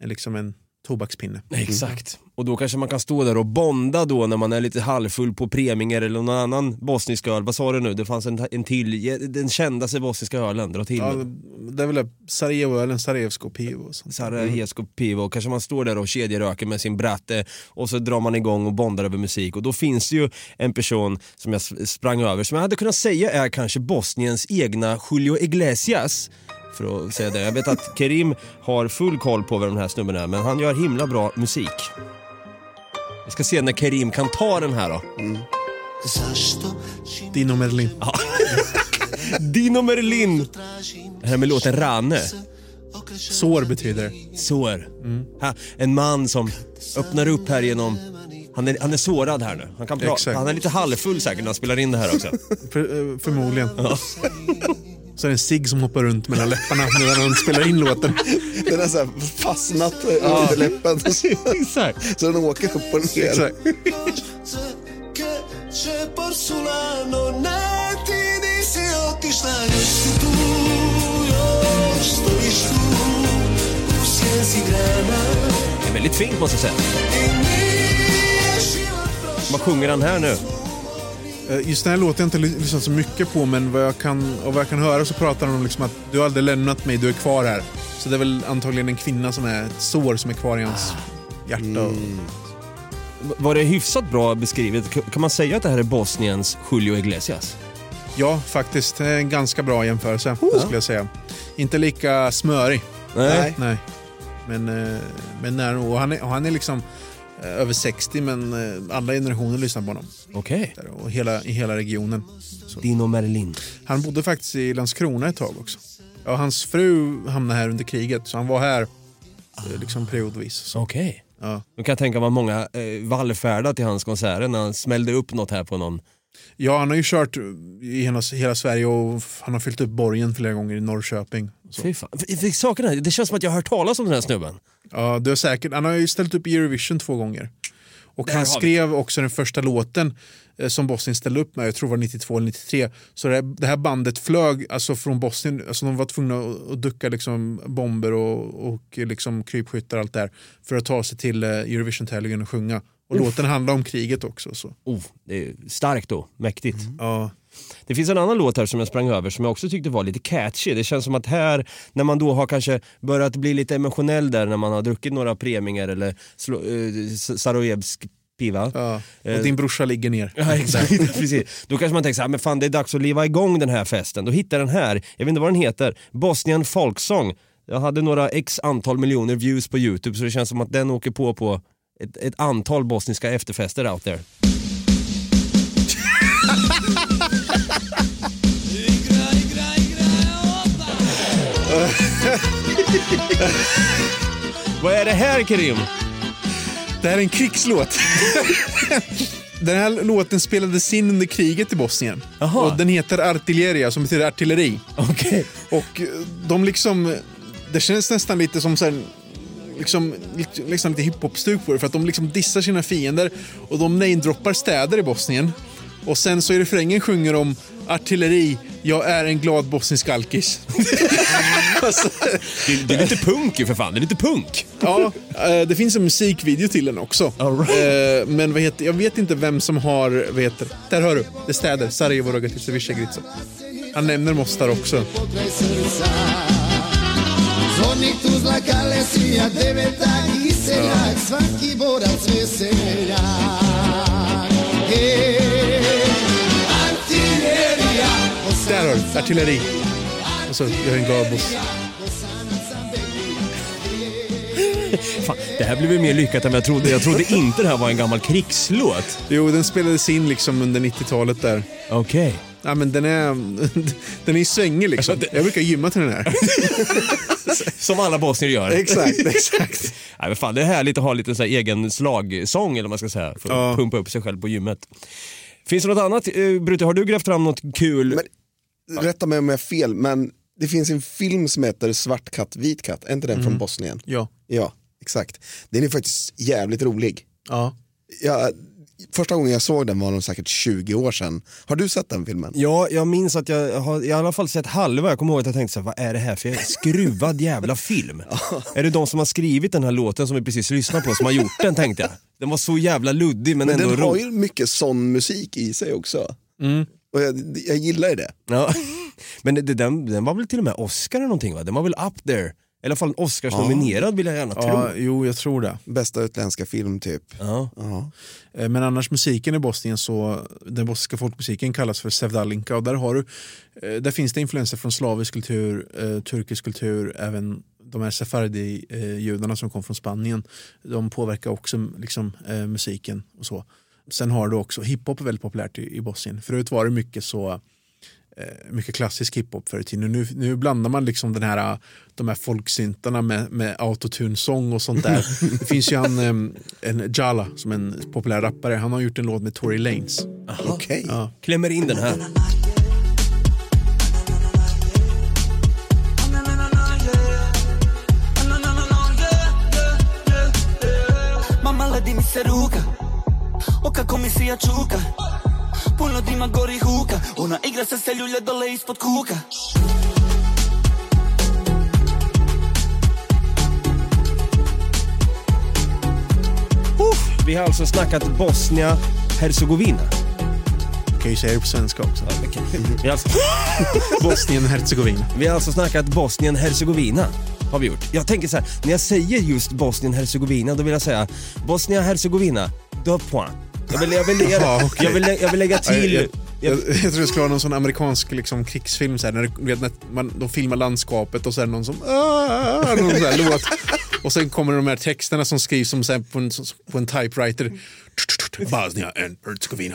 en, liksom en tobakspinne. Exakt. Och då kanske man kan stå där och bonda då när man är lite halvfull på Preminger eller någon annan bosnisk öl. Vad sa du nu? Det fanns en, en till, den kändaste bosniska ölen. Dra till Ja, det är väl Sarajevo-ölen, Sarajevsko Pivo. Sarajesko Pivo, kanske man står där och kedjeröker med sin bratte och så drar man igång och bondar över musik och då finns det ju en person som jag sprang över som jag hade kunnat säga är kanske Bosniens egna Julio Iglesias. För att säga det. Jag vet att Kerim har full koll på vem den här snubben är men han gör himla bra musik. Vi ska se när Kerim kan ta den här då. Dino Merlin. Dino Merlin. Det här med låten Rane. Sår betyder. Sår. Ha, en man som öppnar upp här genom... Han är, han är sårad här nu. Han, kan pra- han är lite halvfull säkert när han spelar in det här också. För, eh, förmodligen. Så är det en cigg som hoppar runt mellan läpparna när han spelar in låten. Den har så här fastnat Ja. under läppen. Exakt. Så den åker upp och ner. Exakt. Sjezi grana väldigt fint måste jag säga. Vad sjunger han här nu? Eh, Just den här låten har jag inte ly- lyssnat så mycket på men vad jag kan, och vad jag kan höra så pratar de om liksom att du har aldrig lämnat mig, du är kvar här. Så det är väl antagligen en kvinna som är ett sår som är kvar i hans hjärta. och- Var det hyfsat bra beskrivet? Kan man säga att det här är Bosniens Julio Iglesias? Ja, faktiskt. Det är en ganska bra jämförelse skulle jag säga. Inte lika smörig. Nej. Nej. Men, eh, men nog. Och han är, och han är liksom över 60 men eh, alla generationer lyssnar på honom. Okej. Och hela, i hela regionen. Så. Dino Merlin. Han bodde faktiskt i Landskrona ett tag också. Ja, hans fru hamnade här under kriget så han var här eh, liksom periodvis. Okej. Ja. Då kan jag tänka mig att många eh, vallfärdar till hans konserter när han smällde upp något här på någon. ja, han har ju kört i hela, hela Sverige och han har fyllt upp borgen flera gånger i Norrköping. Fy fan. F- f- Sakerna, det känns som att jag har hört talas om den här snubben. Ja, du har säkert. Han har ju ställt upp i Eurovision två gånger. Och han har vi. skrev också den första låten eh, som Bosnien ställde upp med, jag tror det var 92 eller 93. Så det här, det här bandet flög alltså från Bosnien, alltså de var tvungna att, att ducka liksom bomber och, och liksom krypskyttar och allt där för att ta sig till eh, Eurovision-tävlingen och sjunga. Och Uff. låten handlar om kriget också. Så. Oh, det är starkt då, mäktigt. Ja. Det finns en annan låt här som jag sprang över som jag också tyckte var lite catchy. Det känns som att här, när man då har kanske börjat bli lite emotionell där när man har druckit några preminger eller eh, Sarajevsk piva. Ja. Eh, Och din brorsa ligger ner. Ja, exakt. Precis. Då kanske man tänker så här, men fan det är dags att liva igång den här festen. Då hittar den här, jag vet inte vad den heter, Bosnian Folksong. Jag hade några x antal miljoner views på Youtube så det känns som att den åker på på ett, ett antal bosniska efterfester out there. Vad är det här Karim? Det här är en krigslåt. Den här låten spelades in under kriget i Bosnien. Jaha. Och den heter Artilleria som betyder artilleri. Okej. Och eh, de liksom, det känns nästan lite som så här, liksom, liksom lite hiphop-stuk på det för att de liksom dissar sina fiender och de namedroppar städer i Bosnien. Och sen så i refrängen sjunger de artilleri, jag är en glad bosnisk alkis. Alltså, Det, det är lite punk ju för fan, det är lite punk. Ja, eh, det finns en musikvideo till den också. Eh, Men vad heter, jag vet inte vem som har, vad heter, där hör du, det är städer, Sarajevo, Rogatice, Visegrad. Han nämner Mostar också. Zvornik Tuzla, Kalesija, Deveta i seljak, svaki borac veseljak. Där har du, artilleri. Och så, är en glad boss. Fan, det här blev ju mer lyckat än vad jag trodde. Jag trodde inte det här var en gammal krigslåt. Jo, den spelades in liksom under 90-talet där. Okej. Ja, men den är, den är svängig liksom. Jag brukar gymma till den här. Som alla bosnier gör. Exakt, exakt. Nej, men fan, det är härligt att ha lite så här egen slagsång eller vad man ska säga. För att Ja. pumpa upp sig själv på gymmet. Finns det något annat? Uh, Brute, har du grävt fram något kul? Rätta mig om jag har fel, men det finns en film som heter Svart katt, vit katt. Är inte den från Bosnien? Ja. Ja, exakt. Den är faktiskt jävligt rolig. Ja. Jag, första gången jag såg den var nog säkert 20 år sedan. Har du sett den filmen? Ja, jag minns att jag har i alla fall sett halva. Jag kommer ihåg att jag tänkte så här, vad är det här för skruvad jävla film? Är det de som har skrivit den här låten som vi precis lyssnade på som har gjort den tänkte jag. Den var så jävla luddig men, Men ändå den har rolig. ju mycket sån musik i sig också. Mm. Och jag, jag gillar ju det. Ja. Men det, den, den var väl till och med Oscar eller någonting va? Den var väl up there? I alla fall en Oscars-nominerad vill jag gärna Ja, tro. jo, jag tror det. Bästa utländska film typ. Ja. Ja. Eh, Men annars musiken i Bosnien så, den bosniska folkmusiken kallas för sevdalinka och där har du, eh, där finns det influenser från slavisk kultur, eh, turkisk kultur, även de här sefardi-judarna som kom från Spanien. De påverkar också liksom, eh, musiken och så. Sen har du också, hiphop är väldigt populärt i, i Bosnien. Förut var det mycket så eh, mycket klassisk hiphop förr i tiden. Nu, nu blandar man liksom den här, de här folksyntarna med, med autotune-sång och sånt där. Det finns ju han, en Jala som är en populär rappare. Han har gjort en låt med Tory Lanez. Okej. Ja. Klämmer in den här. Mamma O kako mi se ja čuka Puno dima gori huka Ona igra se se ljulje dole ispod kuka Vi har alltså snackat Bosnia-Hercegovina. Du kan ju säga det på svenska också. Vi har alltså, Bosnien-Hercegovina. vi har alltså snackat Bosnien-Hercegovina. Har vi gjort. Jag tänker så här, när jag säger just Bosnien-Hercegovina då vill jag säga Bosnia-Hercegovina, deux points. Jag vill, jag vill, jag, Ja, okej. jag, vill, jag vill lägga till... Jag, jag, jag tror det skulle vara någon sån amerikansk liksom, krigsfilm, så här, när, du vet, när man, de filmar landskapet och så är det någon som "Ah", någon sån här låt. Och sen kommer de här texterna som skrivs som så här, på, en, på en typewriter. Bosnia and Herzegovina.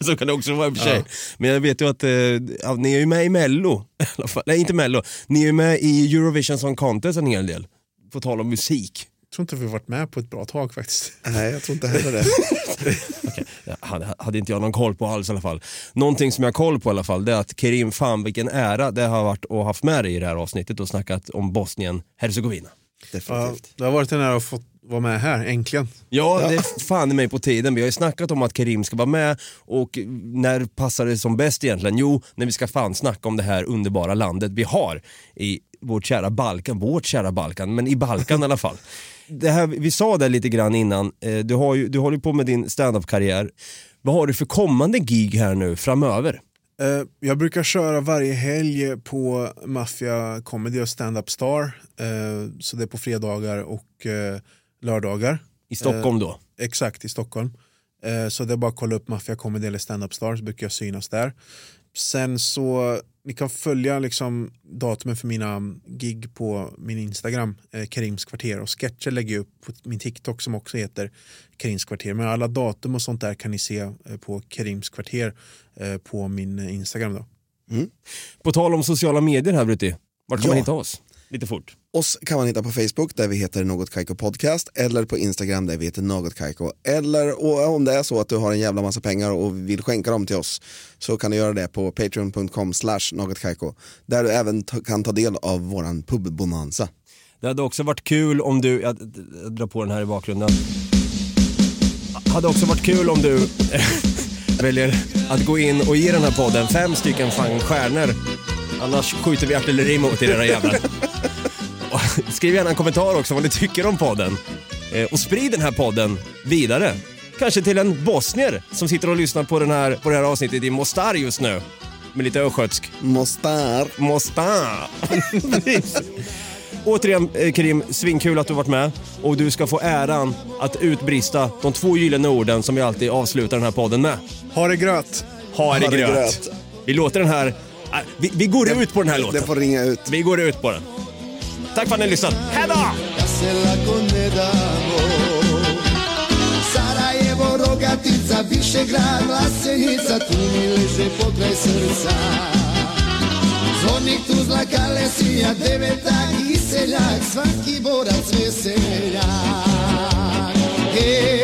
Så kan det också vara i och för sig. Ja. Men jag vet ju att eh, ni är ju med i Mello. I alla fall. Nej, inte Mello. Ni är ju med i Eurovision Song Contest en hel del. På tal om musik. Jag tror inte vi har varit med på ett bra tag faktiskt. Nej, jag tror inte heller det. Ja, hade, hade inte jag någon koll på alls i alla fall. Någonting som jag har koll på i alla fall det är att Kerim, fan vilken ära det har varit och haft med dig i det här avsnittet och snackat om Bosnien-Hercegovina. Definitivt. Ja, det har varit en ära att få vara med här, äntligen. Ja, det är fan i mig på tiden. Vi har ju snackat om att Kerim ska vara med och när passar det som bäst egentligen? Jo, när vi ska fan snacka om det här underbara landet vi har i vårt kära Balkan, vårt kära Balkan, men i Balkan i alla fall. Det här, vi sa det lite grann innan, eh, du, har ju, du håller på med din standup-karriär. Vad har du för kommande gig här nu framöver? Eh, Jag brukar köra varje helg på Mafia Comedy och Stand Up Star. Eh, Så det är på fredagar och lördagar. I Stockholm då? Exakt, i Stockholm. Så det är bara att kolla upp Mafia Comedy eller Stand Up Star så brukar jag synas där. Sen så, ni kan följa liksom datumen för mina gig på min Instagram, eh, Karims kvarter och sketcher lägger jag upp på min TikTok som också heter Karims kvarter. Men alla datum och sånt där kan ni se eh, på Karims kvarter eh, på min Instagram då. På tal om sociala medier här Brutti, vart kan Ja. man hitta oss? Lite fort. Oss kan man hitta på Facebook där vi heter Något Kaiko Podcast eller på Instagram där vi heter Något Kaiko. Eller om det är så att du har en jävla massa pengar och vill skänka dem till oss så kan du göra det på patreon.com slash Något Kaiko där du även kan ta del av våran pubbonanza. Det hade också varit kul om du, jag, jag drar på den här i bakgrunden. Hade också varit kul om du väljer att gå in och ge den här podden fem stycken fan stjärnor. Annars skjuter vi artilleri mot er era jävlar. Och Skriv gärna en kommentar också vad ni tycker om podden. Eh, Och sprid den här podden vidare. Kanske till en bosnier som sitter och lyssnar på, den här, på det här avsnittet i Mostar just nu. Med lite östgötsk. Mostar. Mostar. Precis. Återigen eh, Karim, svinkul att du varit med och du ska få äran att utbrista de två gyllene orden som vi alltid avslutar den här podden med. Ha det gröt! Ha det gröt. Vi låter den här... Vi, vi går ut på den här låten. Det får ringa ut. Vi går ut på den. Tack för att ni lyssnade. Hej då! Ja se lako ne damo Sarajevo, Rogatica, Višegrad, Lasenica Tu mi leže pokraj srca Zvornik, Tuzla, Kalesija, Devetak i seljak Svaki borac veseljak Ej,